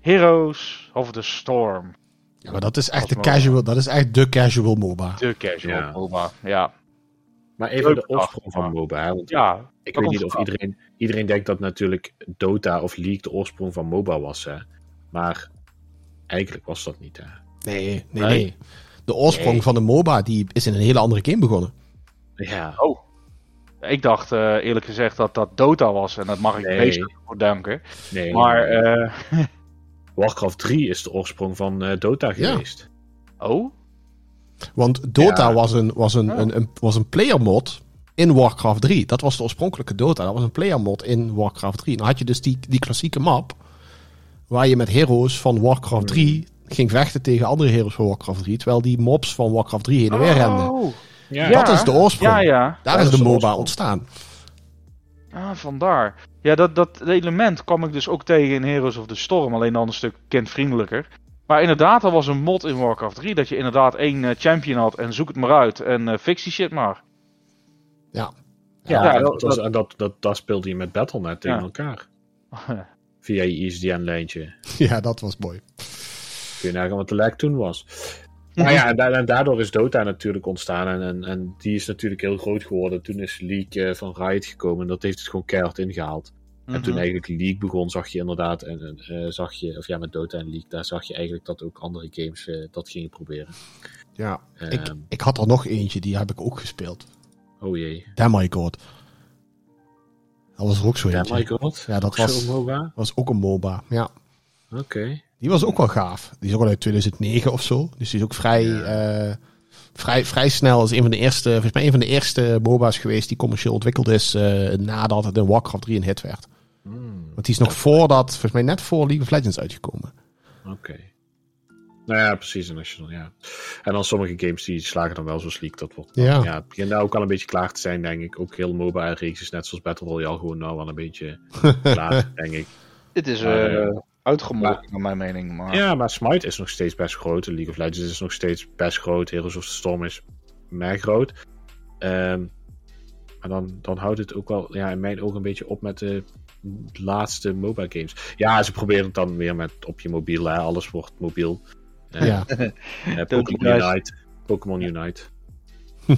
Heroes of the Storm. Ja, maar dat is echt de Dat casual. Dat is echt de casual MOBA. De casual Ja. MOBA. Ja. Maar even de oorsprong van MOBA. Hè? Want Ja. ik weet niet of iedereen... Iedereen denkt dat natuurlijk Dota of League de oorsprong van MOBA was. Hè? Maar eigenlijk was dat niet. Hè? Nee, nee, nee. Nee. De oorsprong Nee. van de MOBA die is in een hele andere game begonnen. Ja, Oh. Ik dacht eh, eerlijk gezegd dat dat Dota was. En dat mag ik Nee. meestal voor danken. nee. Maar, eh *laughs* Warcraft 3 is de oorsprong van eh, Dota Ja. geweest. oh? Want Dota Ja. was, een, was, een, Oh. een, een, was een player mod in Warcraft 3. Dat was de oorspronkelijke Dota. Dat was een player mod in Warcraft 3. Dan had je dus die, die klassieke map. Waar je met heroes van Warcraft 3 ging vechten tegen andere heroes van Warcraft 3. Terwijl die mobs van Warcraft 3 heen en weer renden. Oh. Ja, Dat is de oorsprong. Ja, ja. Daar is is de MOBA ontstaan. Ah, vandaar. Ja, dat, dat element kwam ik dus ook tegen in Heroes of the Storm. Alleen dan een stuk kindvriendelijker. Maar inderdaad, er was een mod in Warcraft 3. Dat je inderdaad één eh, champion had. En zoek het maar uit. En eh, fix die shit maar. Ja. Ja, dat- was- en dat, dat, dat speelde je met Battle.net tegen Ja. elkaar. *laughs* Via je ISDN-lijntje. *laughs* ja, dat was mooi. Kun je nagaan wat de lag toen was. Maar ja, en daardoor is Dota natuurlijk ontstaan. En, en, en die is natuurlijk heel groot geworden. Toen is League eh, van Riot gekomen. En dat heeft het gewoon keihard ingehaald. En Mhm. toen eigenlijk League begon, zag je inderdaad, en, en, eh, zag je, of ja, met Dota en League, daar zag je eigenlijk dat ook andere games eh, dat gingen proberen. Ja. Ik, Ehm, ik had er nog eentje, die heb ik ook gespeeld. oh jee. Damn my god. Dat was er ook zo eentje. my god. Ja, dat was, MOBA? was ook een MOBA. Ja. Oké. Die was ook wel gaaf. Die is ook al uit 2009 of zo. Dus die is ook vrij, Ja. eh, vrij, vrij snel. Is een van de eerste, volgens mij een van de eerste MOBA's geweest die commercieel ontwikkeld is nadat het in Warcraft 3 een hit werd. Hmm, Want die is nog voordat, volgens mij net voor League of Legends uitgekomen. Oké. Nou ja, precies. Dan, ja. en dan sommige games die slagen dan wel zo sleek. Dat wordt, Ja. ja. het begint nou ook al een beetje klaar te zijn, denk ik. Ook heel mobile-reeks, net zoals Battle Royale, gewoon nou wel een beetje *laughs* klaar, denk ik. Dit is Maar, eh eh, uitgemolken, naar mijn mening. Maar... Ja, maar Smite is nog steeds best groot. League of Legends is nog steeds best groot. Heroes of the Storm is mega groot. Ehm, maar dan, dan houdt het ook wel ja, in mijn ogen een beetje op met de laatste mobile games. Ja, ze proberen het dan weer met op je mobiel. Hè. Alles wordt mobiel. Eh, Ja. eh, *laughs* Don't Pokémon Unite. Pokémon Unite. *laughs*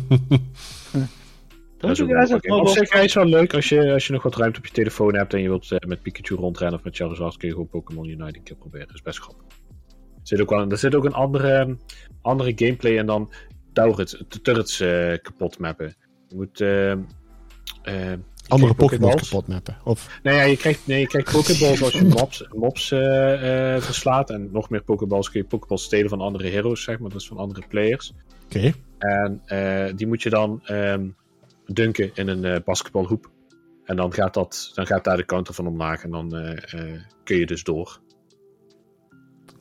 Don't is ook een. Op zich is wel leuk als je, als je nog wat ruimte op je telefoon hebt en je wilt eh, met Pikachu rondrennen of met Charizard, kun je gewoon Pokémon Unite een keer proberen. Dat is best grappig. Er zit ook, wel, er zit ook een andere, andere gameplay en dan turrets, de turrets eh, kapot mappen. Je moet... Andere Pokéballs. kapot mappen. Of, Nee, ja, je krijgt, nee, je krijgt Pokéballs als je mobs, mobs eh, eh, verslaat. En nog meer Pokéballs kun je Pokéballs stelen van andere heroes, zeg maar. Dus van andere players. oké. En eh, die moet je dan ehm, dunken in een eh, basketbalhoep. En dan gaat, dat, dan gaat daar de counter van omlaag. En dan eh, eh, kun je dus door.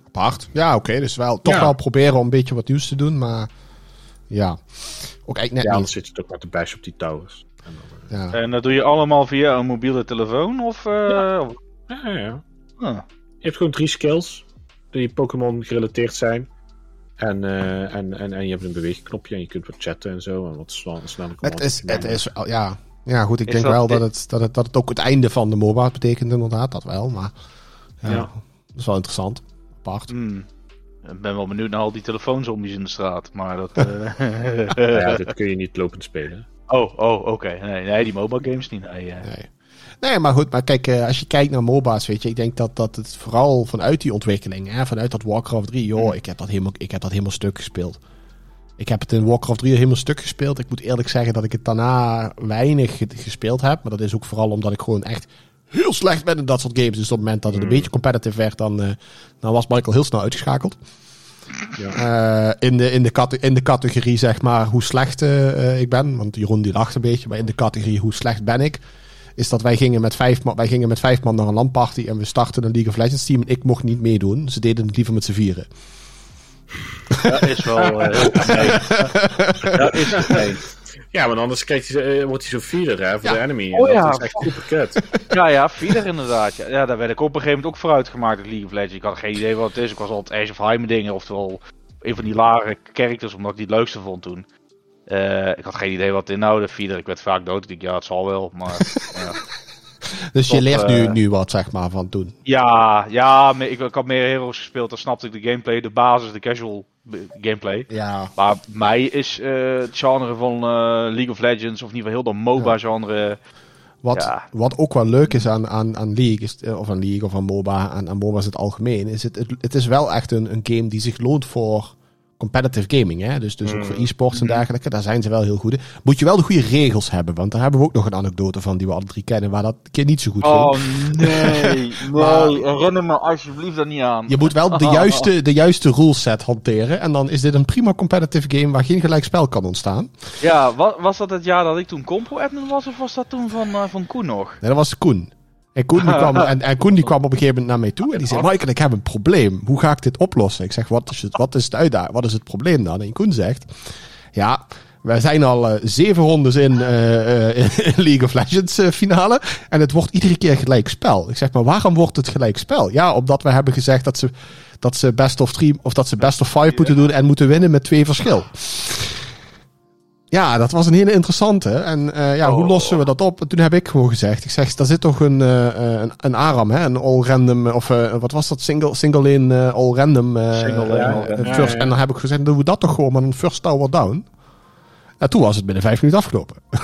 Apart. Ja, oké. dus wel, toch Ja. wel proberen om een beetje wat nieuws te doen. Maar ja, ook eigenlijk Ja, net anders niet. zit je toch met de bash op die towers. En dan, eh, Ja. En dat doe je allemaal via een mobiele telefoon? Of, eh, of- ja, ja, ja. ah. Je hebt gewoon drie skills die Pokémon gerelateerd zijn. En, eh, en, en, en je hebt een beweegknopje en je kunt wat chatten en zo. En wat snel, snelle Het is, het is ja. Ja, goed. Ik Is denk dat- wel dat het, dat, het, dat het ook het einde van de MOBA betekent, inderdaad. Dat wel. Maar ja, Ja. dat is wel interessant. Apart. Hmm. Ik ben wel benieuwd naar al die telefoonzombies in de straat. Maar dat. *laughs* eh, Nou ja, *laughs* dit kun je niet lopend spelen. Oh, oh, oké. Nee, nee, die mobile games niet. Nee, eh. Nee. Nee, maar goed, maar kijk, eh, als je kijkt naar MOBA's, weet je, ik denk dat, dat het vooral vanuit die ontwikkeling, hè, vanuit dat Warcraft 3, joh, ik heb dat helemaal, ik heb dat helemaal stuk gespeeld. Ik heb het in Warcraft 3 helemaal stuk gespeeld. Ik moet eerlijk zeggen dat ik het daarna weinig ge- gespeeld heb. Maar dat is ook vooral omdat ik gewoon echt heel slecht ben in dat soort games. Dus op het moment dat het een beetje competitive werd, dan, eh, dan was Michael heel snel uitgeschakeld. Eh, in, de, in, de in de categorie, zeg maar, hoe slecht eh, ik ben. Want Jeroen die lacht een beetje. Maar in de categorie hoe slecht ben ik. Is dat wij gingen met vijf man, wij gingen met vijf man naar een landparty. En we startten een League of Legends team. En ik mocht niet meedoen. Ze deden het liever met z'n vieren. Dat is wel eh, heel gemeen. *laughs* Dat is gemeen. Ja, maar anders krijgt hij, eh, wordt hij zo feeder hè, voor Ja. de enemy. En Oh dat ja. is echt super kut. *laughs* Ja, ja, feeder inderdaad. Ja. ja, daar werd ik op een gegeven moment ook voor uitgemaakt in League of Legends. Ik had geen idee wat het is. Ik was altijd Age of Heimen dingen, oftewel een van die lage characters, omdat ik die het leukste vond toen. Eh, ik had geen idee wat het inhoudde, feeder. Ik werd vaak dood. Ik dacht, ja, het zal wel, maar... *laughs* ja. Dus je Top, leert nu, eh, nu wat, zeg maar, van toen. Ja, ja, ik, ik had meer heroes gespeeld, dan snapte ik de gameplay, de basis, de casual gameplay. Ja. Maar mij is eh, het genre van eh, League of Legends, of in ieder geval heel dat MOBA-genre... Wat, Ja. wat ook wel leuk is aan, aan, aan League, is, eh, of aan League of aan MOBA, aan, aan MOBA's in het algemeen, is het, het, het is wel echt een, een game die zich loont voor competitive gaming. Hè? Dus, dus ook voor e-sports en dergelijke. Daar zijn ze wel heel goed in. Moet je wel de goede regels hebben, want daar hebben we ook nog een anekdote van die we alle drie kennen, waar dat keer niet zo goed ging. Oh *laughs* nee, Maar- nee, herinner me alsjeblieft dat niet aan. Je moet wel de *laughs* juiste, de juiste ruleset hanteren. En dan is dit een prima competitive game waar geen gelijkspel kan ontstaan. Ja, wa- was dat het jaar dat ik toen compro-admin was, of was dat toen van, eh, van Koen nog? Nee, dat was Koen. En Koen, die kwam, *laughs* en, en Koen die kwam op een gegeven moment naar mij toe. En die zei, Michael, ik heb een probleem. Hoe ga ik dit oplossen? Ik zeg, wat is het, wat is het uitdaging? Wat is het probleem dan? En Koen zegt, ja, wij zijn al eh, zeven rondes in, eh, eh, in League of Legends finale. En het wordt iedere keer gelijk spel. Ik zeg, maar waarom wordt het gelijk spel? Ja, omdat we hebben gezegd dat ze, dat ze best of three, of dat ze best of five moeten doen en moeten winnen met twee verschil. Ja, dat was een hele interessante. En eh, ja, hoe Oh. lossen we dat op? En toen heb ik gewoon gezegd, ik zeg, daar zit toch een, eh, eh, een, een ARAM, hè? Een all random, of eh, wat was dat? Single, single lane eh, all random. eh, Single lane, all random. first. Ja, ja. En dan heb ik gezegd, doen we dat toch gewoon met een first tower down. En toen was het binnen vijf minuten afgelopen. *laughs*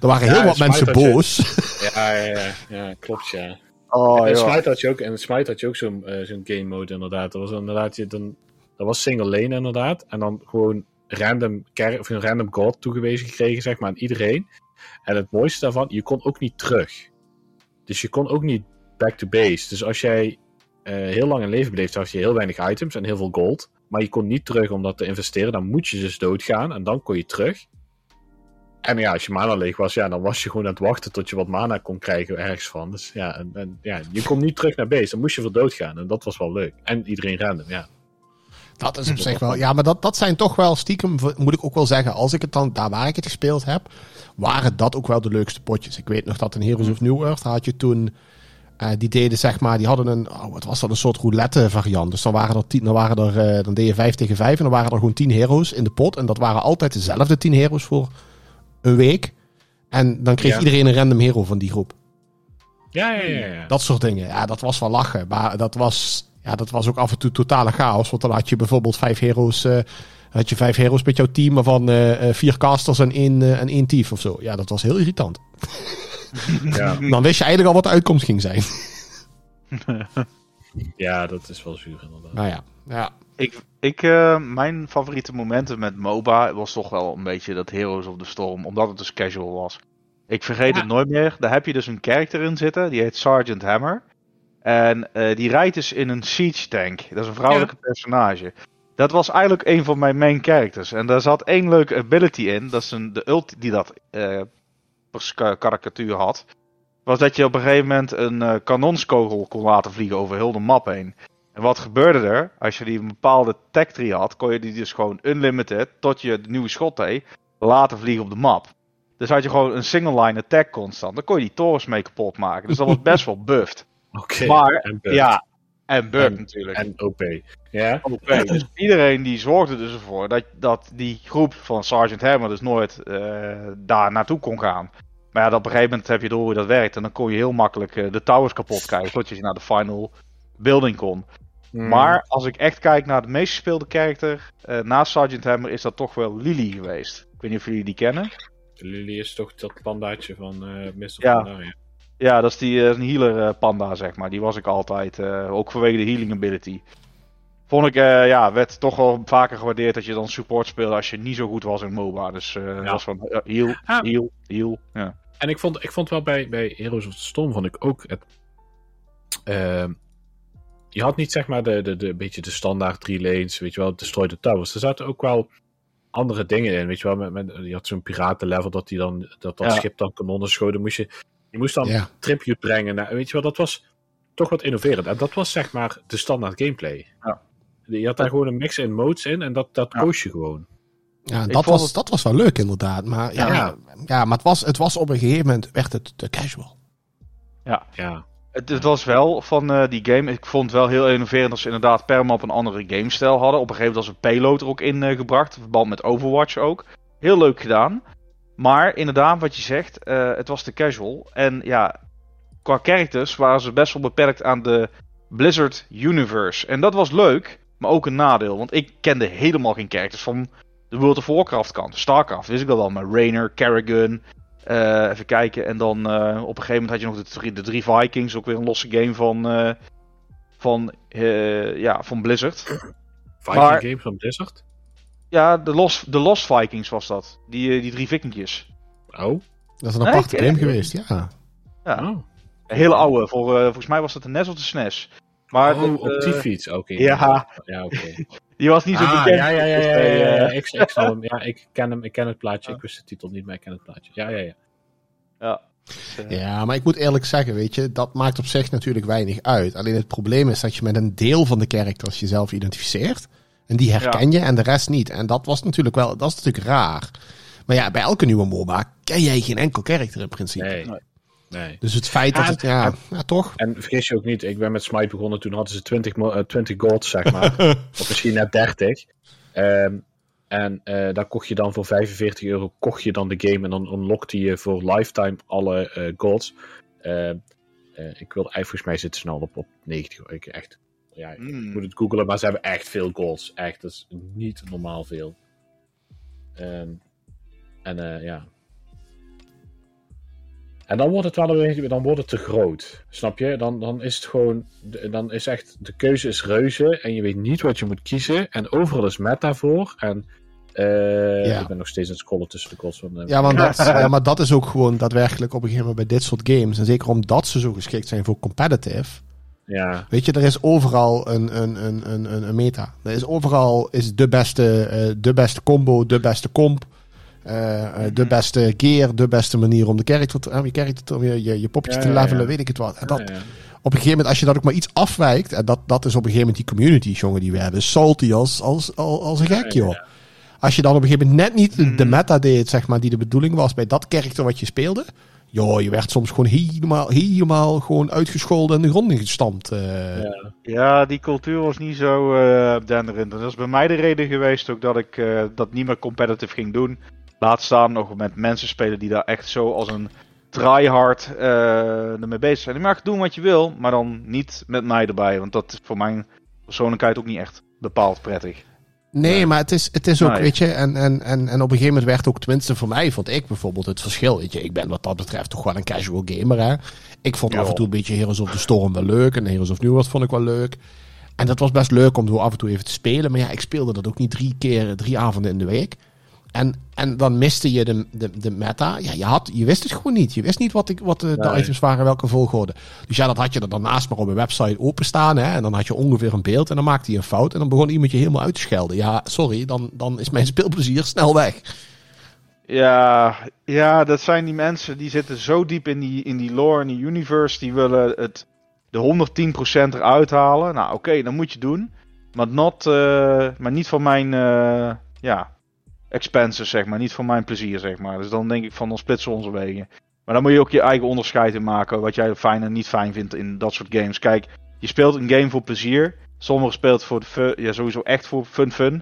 er waren Ja, heel wat mensen boos. Ja, ja, ja, ja, klopt ja. Oh, en in ja. Smite had je ook, en in Smite had je ook zo'n zo'n game mode inderdaad. Dat was inderdaad, je, dan, dat was single lane inderdaad. En dan gewoon random, of een random god toegewezen gekregen, zeg maar, aan iedereen. En het mooiste daarvan, je kon ook niet terug. Dus je kon ook niet back to base. Dus als jij eh, heel lang een leven beleeft, had je heel weinig items en heel veel gold. Maar je kon niet terug om dat te investeren. Dan moet je dus doodgaan en dan kon je terug. En ja, als je mana leeg was, ja, dan was je gewoon aan het wachten tot je wat mana kon krijgen ergens van. Dus ja, en, en, ja je kon niet terug naar base. Dan moest je voor doodgaan. En dat was wel leuk. En iedereen random, ja. Dat is op zich wel. Ja, maar dat, dat zijn toch wel stiekem, moet ik ook wel zeggen. Als ik het dan, daar waar ik het gespeeld heb, waren dat ook wel de leukste potjes. Ik weet nog dat in Heroes of New Earth had je toen. eh, die deden zeg maar, die hadden een, oh, wat was dat, een soort roulette variant. Dus dan waren er tien, dan waren er, eh, dan deed je vijf tegen vijf en dan waren er gewoon tien heroes in de pot. En dat waren altijd dezelfde tien heroes voor een week. En dan kreeg Ja. iedereen een random hero van die groep. Ja, ja, ja. ja. Dat soort dingen. Ja, dat was wel lachen. Maar dat was, ja, dat was ook af en toe totale chaos. Want dan had je bijvoorbeeld vijf heroes. eh, had je vijf heroes met jouw team, waarvan eh, eh, vier casters en één, eh, en één thief of zo. Ja, dat was heel irritant. ja. *laughs* Dan wist je eigenlijk al wat de uitkomst ging zijn. *laughs* Ja, dat is wel zuur inderdaad. Nou ja, ja. Ik, ik, eh, mijn favoriete momenten met MOBA was toch wel een beetje dat Heroes of the Storm, omdat het dus casual was. Ik vergeet Ja. het nooit meer. Daar heb je dus een character in zitten, die heet Sergeant Hammer. En eh, die rijdt dus in een siege tank. Dat is een vrouwelijke personage. Dat was eigenlijk een van mijn main characters. En daar zat één leuke ability in. Dat is een, de ult die dat ka- karikatuur had. Was dat je op een gegeven moment een eh, kanonskogel kon laten vliegen over heel de map heen. En wat gebeurde er? Als je die een bepaalde tech tree had, kon je die dus gewoon unlimited, tot je de nieuwe schot deed, laten vliegen op de map. Dus had je gewoon een single line attack constant. Dan kon je die torens mee kapot maken. Dus dat was best wel *laughs* buffed. Oké. Maar, en. Ja, en bugged En- natuurlijk. En OP. Ja? Oké, dus iedereen die zorgde dus ervoor dat, dat die groep van Sergeant Hammer dus nooit eh, daar naartoe kon gaan. Maar ja, dat op een gegeven moment heb je door hoe dat werkt. En dan kon je heel makkelijk eh, de towers kapot krijgen. Tot je naar de final building kon. Hmm. Maar als ik echt kijk naar de meest gespeelde karakter eh naast Sergeant Hammer is dat toch wel Lily geweest. Ik weet niet of jullie die kennen. Lily is toch dat pandaatje van eh Mr. Ja. Pandaria. Ja, dat is die eh, een healer eh, panda, zeg maar. Die was ik altijd, eh, ook vanwege de healing ability. Vond ik, ja, werd toch wel vaker gewaardeerd dat je dan support speelde als je niet zo goed was in MOBA. Dus eh dat was van heal, Ah. heal, heal. Ja. En ik vond, ik vond wel bij, bij Heroes of the Storm vond ik ook het. ehm, je had niet zeg maar de, de, de beetje de standaard drie lanes, weet je wel, destroy the towers. Er zaten ook wel andere dingen in, weet je wel. Met, met, je had zo'n piratenlevel dat die dan dat, dat Ja. schip dan kanonnen schoten. Moest je, je moest dan ja. tribute brengen. Naar, weet je wel, dat was toch wat innoverend. En dat was zeg maar de standaard gameplay. Ja. Je had daar gewoon een mix in modes in en dat, dat Ja. koos je gewoon. ja dat, was, het- dat was wel leuk inderdaad. Maar, ja, Ja. ja. maar het, was, het was op een gegeven moment werd het te casual. Ja. Het, het was wel van eh, die game, ik vond het wel heel innoverend als ze inderdaad per map een andere gamestijl hadden. Op een gegeven moment was een payload er ook in eh, gebracht, in verband met Overwatch ook. Heel leuk gedaan. Maar inderdaad, wat je zegt, eh, het was te casual. En ja, qua characters waren ze best wel beperkt aan de Blizzard Universe. En dat was leuk, maar ook een nadeel. Want ik kende helemaal geen characters van de World of Warcraft kant. Starcraft wist ik dat wel, maar Rainer, Kerrigan, eh, even kijken. En dan eh, op een gegeven moment had je nog de, drie- de drie Vikings. Ook weer een losse game van, eh, van, ja, van Blizzard. Viking Maar- games van Blizzard. Ja, de Lost, de Lost Vikings was dat. Die, eh, die drie vikingjes. Oh. Dat is een Nee, aparte ik- game geweest, ja. Ja, oh. een hele oude. Voor, eh, volgens mij was dat de NES of de SNES. Maar oh, de- op eh, die fiets. Oké. ja. Ja, oké. *laughs* die was niet zo Ah, bekend. ja, ja, ja, Dus, ja, ja, ja. Ik, ik, zal *laughs* hem, ja, ik ken hem, ik ken het plaatje. Ja. Ik wist de titel niet, maar ik ken het plaatje. Ja, ja, ja. ja. Dus, Ja, maar ik moet eerlijk zeggen, weet je, dat maakt op zich natuurlijk weinig uit. Alleen het probleem is dat je met een deel van de characters jezelf identificeert. En die herken je en de rest niet. En dat was natuurlijk wel, dat is natuurlijk raar. Maar ja, bij elke nieuwe MOBA ken jij geen enkel karakter in principe. Nee. Nee. Dus het feit dat Ja, het, ja, ja toch? En vergis je ook niet, ik ben met Smite begonnen, toen hadden ze 20, mo- eh, 20 gold, zeg maar. *laughs* of misschien net 30. Ehm, en eh, daar kocht je dan voor 45 euro kocht je dan de game en dan unlockte je voor lifetime alle eh, golds. Ehm, eh, ik wil eigenlijk, volgens mij zitten ze nou op, op 90. hoor. Ik echt, ja, ik Mm. moet het googlen, maar ze hebben echt veel golds. Echt, dat is niet normaal veel. Ehm, en eh, ja. En dan wordt het wel een beetje, dan wordt het te groot. Snap je? Dan, dan is het gewoon, de- dan is echt, de keuze is reuze en je weet niet wat je moet kiezen. En overal is meta voor. En Eh, Ja. Ik ben nog steeds aan het scrollen tussen de calls van... eh, Ja, want dat, ja, maar dat is ook gewoon daadwerkelijk op een gegeven moment bij dit soort games. En zeker omdat ze zo geschikt zijn voor competitive. Ja. Weet je, er is overal een, een, een, een, een, meta. Er is overal is de beste, eh, de beste combo, de beste comp. eh, eh, de beste gear, de beste manier om de character te, eh, je, character te, je, je, je poppetje Ja, te levelen, ja. weet ik het wat. En dat, op een gegeven moment, als je dat ook maar iets afwijkt, en dat, dat is op een gegeven moment die community, jongen, die werden salty als, als, als, als een gek, joh. Als je dan op een gegeven moment net niet de- Mm. meta deed, zeg maar, die de bedoeling was bij dat karakter wat je speelde. Joh, je werd soms gewoon helemaal, helemaal gewoon uitgescholden en de grond ingestampt. eh. Ja. Ja, die cultuur was niet zo eh denderend. En dat is bij mij de reden geweest ook dat ik eh, dat niet meer competitive ging doen. Laat staan nog met mensen spelen die daar echt zo als een tryhard eh ermee bezig zijn. Je mag doen wat je wil, maar dan niet met mij erbij. Want dat is voor mijn persoonlijkheid ook niet echt bepaald prettig. Nee, maar het is, het is ook, weet je, en, en, en, en op een gegeven moment werd ook, tenminste voor mij, vond ik bijvoorbeeld het verschil. Weet je, ik ben wat dat betreft toch wel een casual gamer, hè. Ik vond af en toe een beetje Heroes of the Storm wel leuk en Heroes of New World vond ik wel leuk. En dat was best leuk om zo af en toe even te spelen, maar ja, ik speelde dat ook niet drie keer, drie avonden in de week. En, en dan miste je de, de, de meta. Ja, je, had, je wist het gewoon niet. Je wist niet wat, ik, wat de, items waren, welke volgorde. Dus ja, dat had je er daarnaast maar op een website openstaan. Hè? En dan had je ongeveer een beeld en dan maakte hij een fout. En dan begon iemand je helemaal uit te schelden. Ja, sorry, dan, dan is mijn speelplezier snel weg. Ja, ja, dat zijn die mensen die zitten zo diep in die, in die lore, in die universe. Die willen het de 110% eruit halen. Nou, oké, dan moet je doen. Maar, not, eh, maar niet voor mijn eh, ja, expenses, zeg maar. Niet voor mijn plezier, zeg maar. Dus dan denk ik van, dan splitsen we onze wegen. Maar dan moet je ook je eigen onderscheid in maken. Wat jij fijn en niet fijn vindt in dat soort games. Kijk, je speelt een game voor plezier. Sommigen speelt voor de fun, ja, sowieso echt voor fun fun.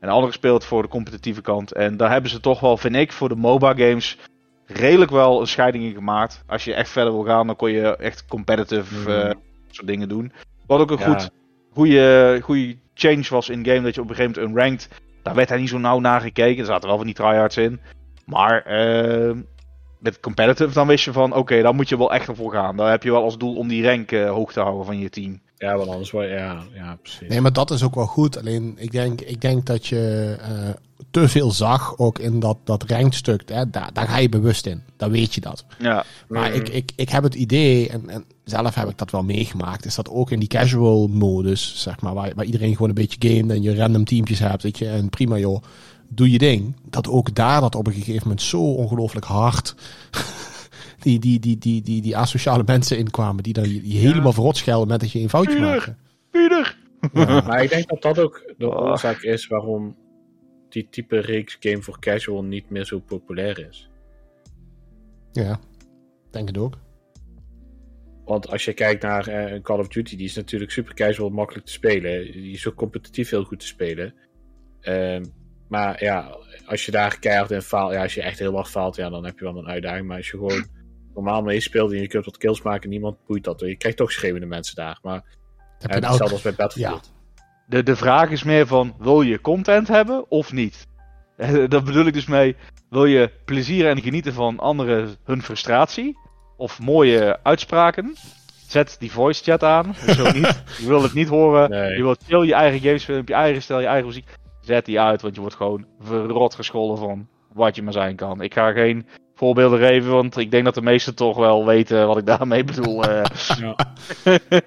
En de andere speelt voor de competitieve kant. En daar hebben ze toch wel, vind ik, voor de MOBA games redelijk wel een scheiding in gemaakt. Als je echt verder wil gaan, dan kon je echt competitive Mhm. eh, soort dingen doen. Wat ook een Ja. goed, goede, goede change was in game. Dat je op een gegeven moment unranked. Daar werd hij niet zo nauw naar gekeken. Er zaten wel van die tryhards in. Maar eh, met competitive dan wist je van, oké, daar moet je wel echt ervoor gaan. Daar heb je wel als doel om die rank eh, hoog te houden van je team. Ja, want anders word je... Ja, ja precies. Nee, maar dat is ook wel goed. Alleen ik denk, ik denk dat je eh, te veel zag ook in dat, dat rankstuk. Hè? Daar, daar ga je bewust in. Dan weet je dat. Ja, Maar Mhm. ik, ik, ik heb het idee, en, en zelf heb ik dat wel meegemaakt, is dat ook in die casual modus, zeg maar, waar, waar iedereen gewoon een beetje gamet en je random teampjes hebt, weet je, en prima joh, doe je ding. Dat ook daar dat op een gegeven moment zo ongelooflijk hard die, die, die, die, die, die asociale mensen inkwamen, die dan je, je helemaal verrot schelden met dat je een foutje Tuurlijk. maakte. Pieter! Ja. Maar ik denk dat dat ook de Oh. oorzaak is waarom die type reeks game voor casual niet meer zo populair is. ja, denk het ook. Want als je kijkt naar eh, Call of Duty, die is natuurlijk super casual makkelijk te spelen. Die is ook competitief heel goed te spelen. Ehm, maar ja, als je daar keihard in faalt, ja, als je echt heel erg faalt, ja, dan heb je wel een uitdaging. Maar als je gewoon normaal meespeelt en je kunt wat kills maken, niemand boeit dat. Je krijgt toch schreeuwende mensen daar. Maar Heb je nou- hetzelfde als bij Battlefield. De, de vraag is meer van, wil je content hebben of niet? *laughs* Dat bedoel ik dus mee, wil je plezier en genieten van anderen hun frustratie? Of mooie uitspraken? Zet die voice chat aan, zo niet. *laughs* Je wil het niet horen, Nee. je wilt chill je eigen games spelen, op je eigen stijl, je eigen muziek. Zet die uit, want je wordt gewoon verrot gescholden van wat je maar zijn kan. Ik ga geen voorbeelden geven, want ik denk dat de meesten toch wel weten wat ik daarmee bedoel. eh. Ja.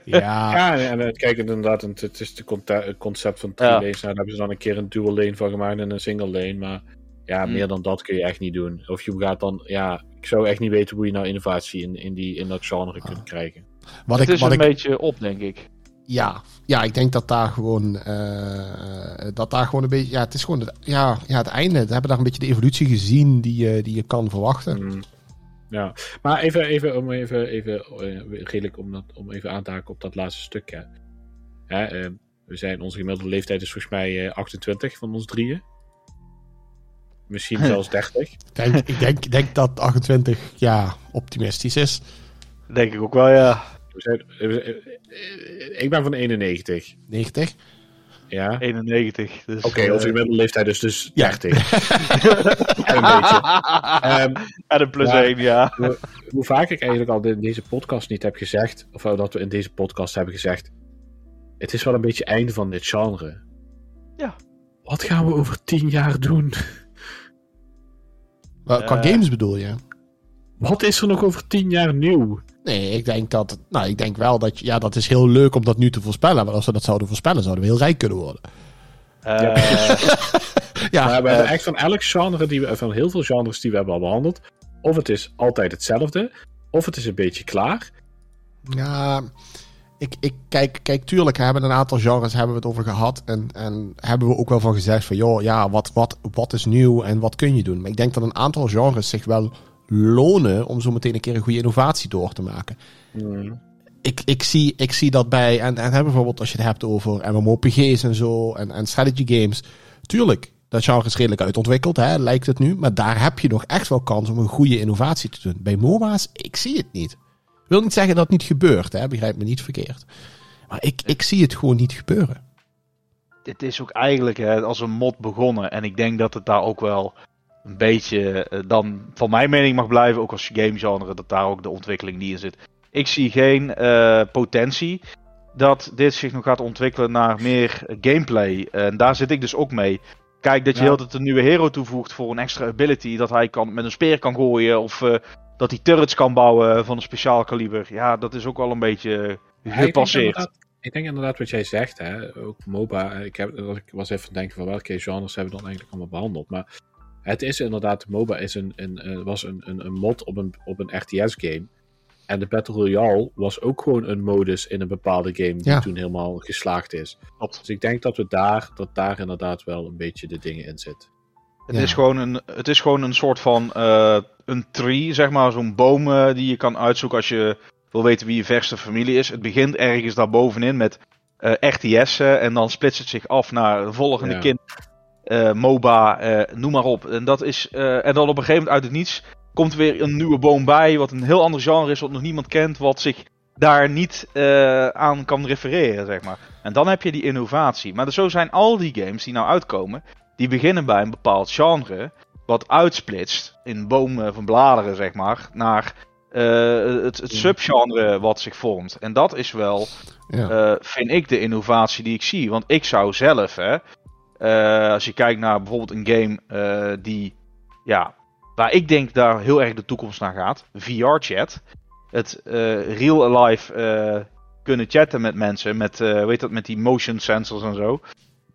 Ja, *laughs* Ja, en en kijk, inderdaad, het, het is het concept van three Ja. lanes. Nou, daar hebben ze dan een keer een dual lane van gemaakt en een single lane. Maar ja, Hmm. meer dan dat kun je echt niet doen. Of je gaat dan, ja, ik zou echt niet weten hoe je nou innovatie in, in, die, in dat genre kunt krijgen. wat het ik, is wat een ik, beetje op, denk ik. Ja, ja, ik denk dat daar gewoon, eh, dat daar gewoon een beetje, ja, het is gewoon, het, ja, ja, het einde. We hebben daar een beetje de evolutie gezien die je, die je kan verwachten. Mm. Ja, maar even, even om even, even eh, redelijk om, dat, om even aan te haken op dat laatste stukje. Hè, eh, we zijn, onze gemiddelde leeftijd is volgens mij eh, 28 van ons drieën. Misschien *laughs* zelfs 30. Ik denk, ik denk, denk dat 28 ja, optimistisch is. Denk ik ook wel, ja. Zijn, ik ben van 91. 90. Ja. 91. Dus, Oké, eh, onze gemiddelde leeftijd is dus Ja. 30. *laughs* een beetje. Ehm, en een plus Ja. 1, ja. hoe vaak ik eigenlijk al in deze podcast niet heb gezegd, of dat we in deze podcast hebben gezegd, het is wel een beetje einde van dit genre. Wat gaan we over tien jaar doen? Qua Eh. games bedoel je? Wat is er nog over tien jaar nieuw? Nee, ik denk dat. Nou, ik denk wel dat. Ja, dat is heel leuk om dat nu te voorspellen. Maar als we dat zouden voorspellen, zouden we heel rijk kunnen worden. Eh, *laughs* Ja, Maar we hebben echt van elk genre, die we, van heel veel genres die we hebben al behandeld. Of het is altijd hetzelfde, of het is een beetje klaar. Ja, ik, ik kijk, kijk, tuurlijk hebben we een aantal genres hebben we het over gehad. En, en hebben we ook wel van gezegd van, joh, ja, wat, wat, wat is nieuw en wat kun je doen? Maar ik denk dat een aantal genres zich wel lonen om zo meteen een keer een goede innovatie door te maken. Ik, ik, zie, ik zie dat bij, en, en hè, bijvoorbeeld als je het hebt over MMOPG's en zo, en, en strategy games. Tuurlijk, dat genre is redelijk uitontwikkeld, hè, lijkt het nu. Maar daar heb je nog echt wel kans om een goede innovatie te doen. Bij MOBA's, ik zie het niet. Ik wil niet zeggen dat het niet gebeurt, hè, begrijp me niet verkeerd. Maar ik, ik zie het gewoon niet gebeuren. dit is ook eigenlijk hè, als een mod begonnen. En ik denk dat het daar ook wel een beetje eh, dan van mijn mening mag blijven. Ook als gamegenre, dat daar ook de ontwikkeling niet in zit. Ik zie geen eh, potentie dat dit zich nog gaat ontwikkelen naar meer gameplay. En daar zit ik dus ook mee. Kijk, dat je Ja. heel tijd een nieuwe hero toevoegt voor een extra ability. Dat hij kan, met een speer kan gooien. Of eh, dat hij turrets kan bouwen van een speciaal kaliber. Ja, dat is ook al een beetje Ja, ik denk gepasseerd. Ik denk inderdaad wat jij zegt, hè? ook MOBA. Ik, heb, ik was even denken van welke genres hebben we dan eigenlijk allemaal behandeld. Maar het is inderdaad, MOBA is een, een, eh, was een, een, een mod op een, op een RTS-game. En de Battle Royale was ook gewoon een modus in een bepaalde game die Ja. toen helemaal geslaagd is. Klopt. Dus ik denk dat we daar, dat daar inderdaad wel een beetje de dingen in zitten. Het, Ja. is gewoon een, het is gewoon een soort van eh, een tree, zeg maar, zo'n boom eh, die je kan uitzoeken als je wil weten wie je verste familie is. Het begint ergens daarbovenin met eh RTS'en en dan splitst het zich af naar de volgende Ja. kind, MOBA, eh, noem maar op. En, dat is, eh, en dan op een gegeven moment uit het niets komt weer een nieuwe boom bij, wat een heel ander genre is, wat nog niemand kent, wat zich daar niet eh, aan kan refereren, zeg maar. En dan heb je die innovatie. Maar zo zijn al die games die nou uitkomen, die beginnen bij een bepaald genre, wat uitsplitst in bomen van bladeren, zeg maar, naar eh, het, het subgenre wat zich vormt. En dat is wel, Ja. eh, vind ik, de innovatie die ik zie. Want ik zou zelf, hè, eh, als je kijkt naar bijvoorbeeld een game eh, die, ja, waar ik denk daar heel erg de toekomst naar gaat, VR-chat. Het eh, real-alive eh, kunnen chatten met mensen, met, weet dat, met die motion sensors en zo.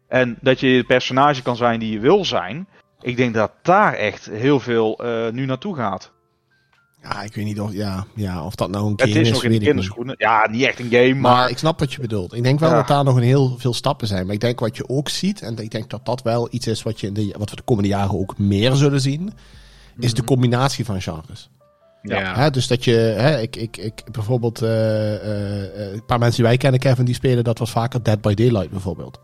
En dat je het personage kan zijn die je wil zijn. Ik denk dat daar echt heel veel nu naartoe gaat. Ja, ik weet niet of, ja, ja, of dat nou een Het game is is, nog in weet de ik niet. kinderschoenen. Ja, niet echt een game, maar... Maar ik snap wat je bedoelt. Ik denk wel Ja. dat daar nog een heel veel stappen zijn. Maar ik denk wat je ook ziet, en ik denk dat dat wel iets is wat, je in de, wat we de komende jaren ook meer zullen zien, is de combinatie van genres. Ja, Hè, dus dat je, hè, ik, ik, ik, bijvoorbeeld, eh, eh, eh, een paar mensen die wij kennen, Kevin, die spelen dat was vaker Dead by Daylight bijvoorbeeld.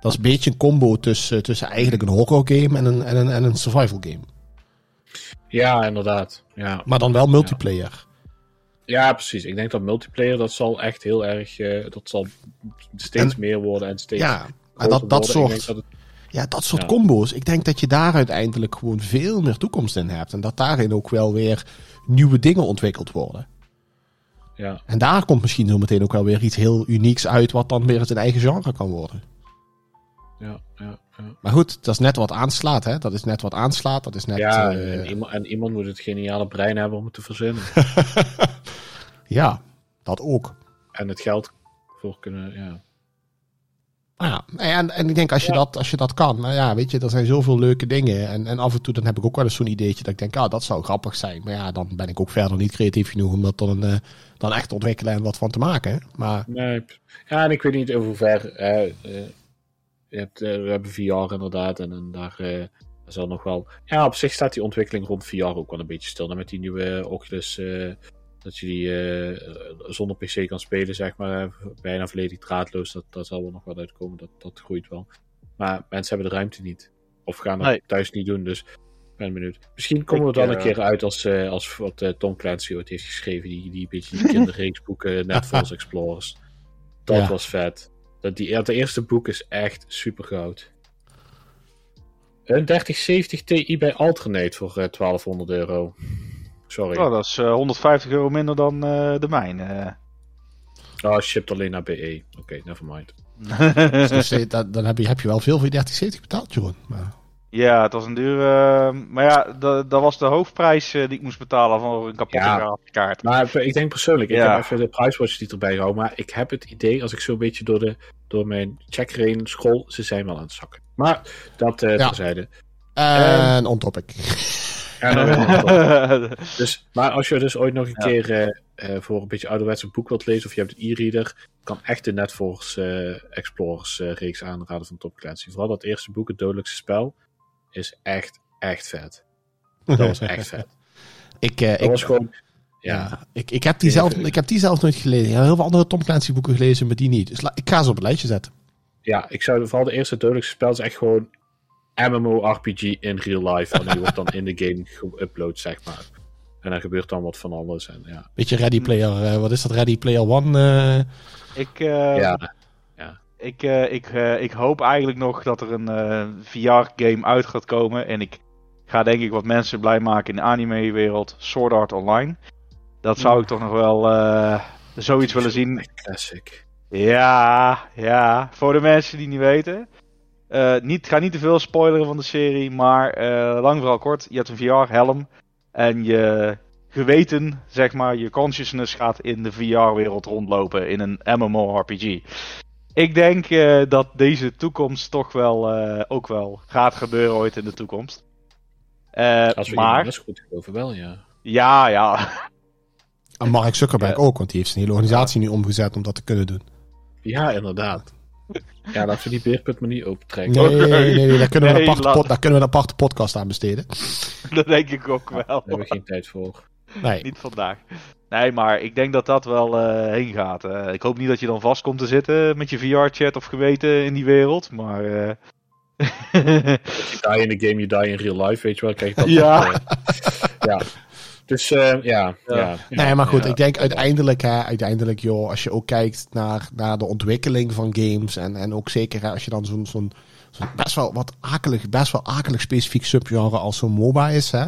Dat is een beetje een combo tussen, tussen eigenlijk een horror game en een, en een, en een survival game. Ja inderdaad. Ja. Maar dan wel multiplayer. ja, precies. Ik denk dat multiplayer, dat zal echt heel erg, eh, dat zal steeds En- meer worden en steeds Ja, maar dat, dat soort, dat het- ja, dat soort Ja. combo's. Ik denk dat je daar uiteindelijk gewoon veel meer toekomst in hebt. En dat daarin ook wel weer nieuwe dingen ontwikkeld worden. ja. En daar komt misschien zo meteen ook wel weer iets heel unieks uit, wat dan weer zijn eigen genre kan worden. Ja, ja, ja. Maar goed, dat is net wat aanslaat, hè? Dat is net wat aanslaat. Dat is net. ja eh, en, iemand, en iemand moet het geniale brein hebben om het te verzinnen. *laughs* ja, dat ook. en het geld voor kunnen, ja. Nou ja, en, en ik denk als je, Ja. dat, als je dat kan, nou ja, weet je, er zijn zoveel leuke dingen. En, en af en toe dan heb ik ook wel eens zo'n ideetje dat ik denk, ah, dat zou grappig zijn. Maar ja, dan ben ik ook verder niet creatief genoeg om dat dan, eh, dan echt te ontwikkelen en wat van te maken. Maar Nee, ja, en ik weet niet over hoe ver. eh, je hebt, eh, we hebben VR inderdaad, en, en daar eh, daar zal nog wel. Ja, op zich staat die ontwikkeling rond VR ook wel een beetje stil. En met die nieuwe Oculus, eh, dat je die zonder PC kan spelen, zeg maar, bijna volledig draadloos, dat, dat zal er nog wel uitkomen. Dat, dat groeit wel. Maar mensen hebben de ruimte niet. Of gaan dat Nee. thuis niet doen, dus ben benieuwd. Misschien komen we dan een keer uit als, als wat Tom Clancy ooit heeft geschreven, die, die beetje die kinderreeksboeken, Net Falls *laughs* Explorers. Dat Ja. was vet. Dat, die, dat eerste boek is echt super goud. Een 3070 Ti bij Alternate voor eh, 1200 euro. Sorry. Oh, dat is eh, 150 euro minder dan eh, de mijne. eh. Oh, shipped alleen naar BE. Oké, nevermind. *laughs* Dus eh, dat- dan heb je, heb je wel veel voor je 3070 betaald, Jeroen. Maar, ja, het was een dure... maar ja, dat, dat was de hoofdprijs eh, die ik moest betalen voor een kapotte Ja. grafiekaart. Maar ik denk persoonlijk, ik Ja. heb even de prijswatch niet erbij gehouden, maar ik heb het idee, als ik zo'n beetje door, de, door mijn checker heen scroll, ze zijn wel aan het zakken. Maar dat eh Ja. terzijde. en on topic. En dan- *laughs* dus, maar als je dus ooit nog een Ja. keer eh, voor een beetje ouderwets een boek wilt lezen, of je hebt een e-reader, kan echt de Netforce Explorers reeks aanraden van Top Clancy. Vooral dat eerste boek, Het Dodelijkste Spel, is echt, echt vet. Dat was *laughs* echt vet. ik, eh, Dat ik, was gewoon... ja. Ja, ik, ik, heb die zelf, ik heb die zelf nooit gelezen. Ik heb heel veel andere Tom Clancy boeken gelezen, maar die niet. Dus la- ik ga ze op het lijstje zetten. ja, ik zou vooral de eerste dodelijkste spel is echt gewoon MMORPG in real life. En die wordt dan in de game geüpload, zeg maar. En er gebeurt dan wat van alles. En ja, Beetje Ready Player, eh, wat is dat? Ready Player One? eh, ik, eh, ja, ik, eh, ik, eh, ik hoop eigenlijk nog dat er een eh, VR-game uit gaat komen. En ik ga denk ik wat mensen blij maken in de anime-wereld. Sword Art Online. Dat zou ik toch nog wel zoiets willen zien. classic. Ja, ja. Voor de mensen die niet weten. Eh niet, ga niet te veel spoileren van de serie, maar lang vooral kort. Je hebt een VR-helm en je geweten, zeg maar, je consciousness gaat in de VR-wereld rondlopen in een MMORPG. Ik denk eh, dat deze toekomst toch wel eh, ook wel gaat gebeuren ooit in de toekomst. Eh, Als we maar, goed geloven, wel, ja. ja, ja. En Mark Zuckerberg *laughs* ook, want die heeft zijn hele organisatie nu omgezet om dat te kunnen doen. Ja, inderdaad. Ja, laten we die beerput maar niet opentrekken. Nee, nee, nee, daar, kunnen we een aparte laat- pod- daar kunnen we een aparte podcast aan besteden. *laughs* dat denk ik ook wel. Daar hebben we geen tijd voor. Nee, Niet vandaag. Nee, maar ik denk dat dat wel eh, heen gaat. Eh, ik hoop niet dat je dan vast komt te zitten met je VR-chat of geweten in die wereld. Maar. eh, If you die in the game, you die in real life, weet je wel. Kijk, dat Ja. ja. Dus eh, ja, ja. Ja. nee, maar goed, Ja. ik denk uiteindelijk, hè, uiteindelijk joh, als je ook kijkt naar, naar de ontwikkeling van games en, en ook zeker hè, als je dan zo'n zo'n zo'n best wel wat akelig, best wel akelig specifiek subgenre als zo'n MOBA is, hè.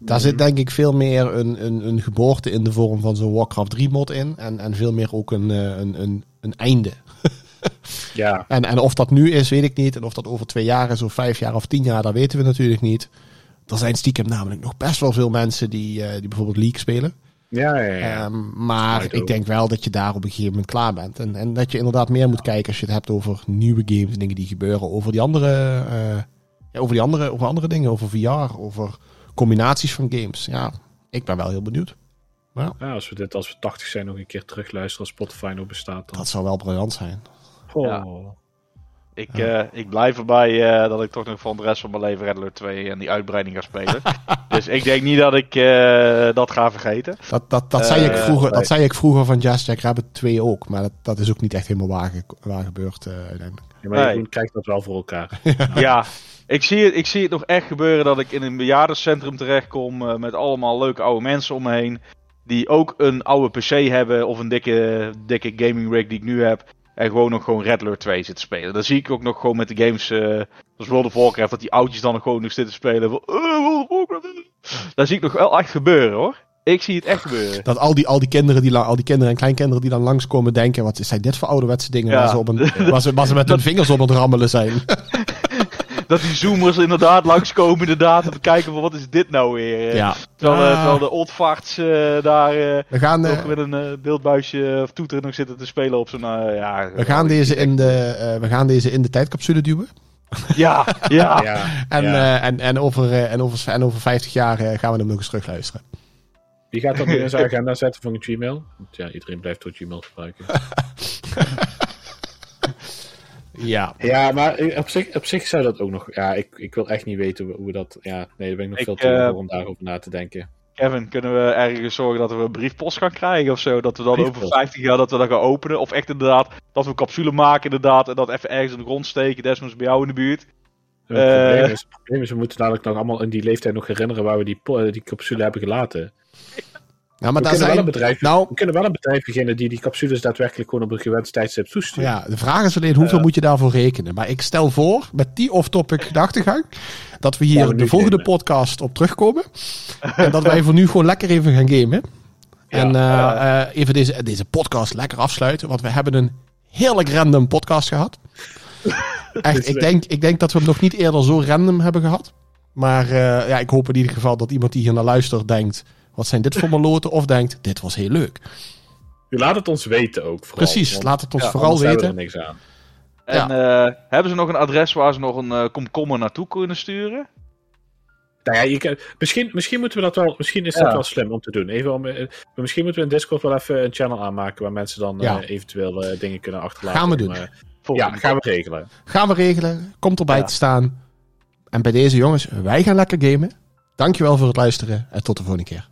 Daar zit denk ik veel meer een, een, een geboorte in de vorm van zo'n Warcraft 3 mod in. En, en veel meer ook een, eh, een, een, een einde. *laughs* Ja, En, en of dat nu is, weet ik niet. En of dat over twee jaar is, of vijf jaar of tien jaar, dat weten we natuurlijk niet. Er zijn stiekem namelijk nog best wel veel mensen die, eh, die bijvoorbeeld League spelen. ja, ja. ja. Ehm, maar ik denk wel dat je daar op een gegeven moment klaar bent. En, en dat je inderdaad meer moet kijken als je het hebt over nieuwe games en dingen die gebeuren. Over die andere, eh, ja, over die andere, over andere dingen, over VR, over combinaties van games. Ja, ik ben wel heel benieuwd. Ja, als we dit als we 80 zijn nog een keer terugluisteren als Spotify nog bestaat. Dan... Dat zou wel briljant zijn. Oh. Ja. ik, eh, ik blijf erbij eh, dat ik toch nog van de rest van mijn leven Red Alert 2 en die uitbreiding ga spelen. *laughs* dus ik denk niet dat ik eh, dat ga vergeten. Dat, dat, dat, zei ik vroeger, dat nee. zei ik vroeger van Just Jack Rabbit 2 ook. Maar dat, dat is ook niet echt helemaal waar, waar gebeurd eh, uiteindelijk. Ja, maar Nee. Krijgt dat wel voor elkaar. *laughs* Ja, *laughs* ik zie, het, ik zie het nog echt gebeuren dat ik in een bejaardencentrum terechtkom eh, met allemaal leuke oude mensen om me heen. Die ook een oude PC hebben of een dikke, dikke gaming rig die ik nu heb. En gewoon nog gewoon Red Alert 2 zitten spelen. Dan zie ik ook nog gewoon met de games eh zoals World of Warcraft. Dat die oudjes dan nog gewoon nog zitten spelen. Van, eh, zie ik nog wel echt gebeuren hoor. Ik zie het echt gebeuren. Dat al die, al die kinderen, die, al die kinderen en kleinkinderen die dan langskomen denken... wat zijn dit voor ouderwetse dingen Ja. waar, ze op een, waar, ze, waar ze met hun vingers op het rammelen zijn. *laughs* Dat die zoomers inderdaad langskomen inderdaad. Om te kijken van wat is dit nou weer. eh. ja. Terwijl, eh, Ah. terwijl de oldfarts eh, daar... eh, We gaan, Ook met een beeldbuisje of toeter nog zitten te spelen op zo'n... ja, we, gaan deze in de, eh, we gaan deze in de tijdcapsule duwen. Ja, ja. *laughs* Ja, En, ja. eh, en, en, over, eh, en, over, en over 50 jaar gaan we hem nog eens terugluisteren. Wie gaat dat nu in zijn agenda zetten van Gmail? Want ja, iedereen blijft door Gmail gebruiken. *laughs* Ja. Ja, maar op zich, op zich zou dat ook nog... Ja, ik, ik wil echt niet weten hoe hoe dat... Ja, nee, daar ben ik nog Ik, veel te eh, jong voor om daarover na te denken. Kevin, kunnen we ergens zorgen dat we een briefpost gaan krijgen of zo? Dat we dan over Briefpost. 50 jaar dat we dat gaan openen? Of echt inderdaad, dat we een capsule maken inderdaad. En dat even ergens in de grond steken. Desmond bij jou in de buurt. Het, eh, probleem is, het probleem is, we moeten dadelijk nog allemaal in die leeftijd nog herinneren waar we die, eh, die capsule hebben gelaten. Ja, maar we, kunnen wel zijn... een bedrijf, Nou, we kunnen wel een bedrijf beginnen die die capsules daadwerkelijk gewoon op een gewenst tijdstip toesturen. Ja, de vraag is alleen hoeveel moet je daarvoor rekenen. Maar ik stel voor, met die off-topic gedachtegang, dat we hier we de volgende gamen. podcast op terugkomen. *laughs* en dat wij voor nu gewoon lekker even gaan gamen. En eh, eh, even deze, deze podcast lekker afsluiten. Want we hebben een heerlijk random podcast gehad. *laughs* Echt, ik denk, ik denk dat we hem nog niet eerder zo random hebben gehad. Maar ja, ik hoop in ieder geval dat iemand die hier naar luistert denkt... wat zijn dit voor maloten? Of denkt, dit was heel leuk. Laat het ons weten ook. Vooral, Precies, want, laat het ons ja, vooral weten. Er niks aan. En ja. uh, hebben ze nog een adres waar ze nog een uh, komkommer naartoe kunnen sturen? Nou ja, je kan, misschien, misschien moeten we dat wel. Misschien is dat wel slim om te doen. Even om, uh, misschien moeten we in Discord wel even een channel aanmaken waar mensen dan ja. eventueel dingen kunnen achterlaten. Gaan we doen. Om, ja, gaan we regelen. Gaan we regelen. Komt erbij te staan. En bij deze jongens, wij gaan lekker gamen. Dankjewel voor het luisteren en tot de volgende keer.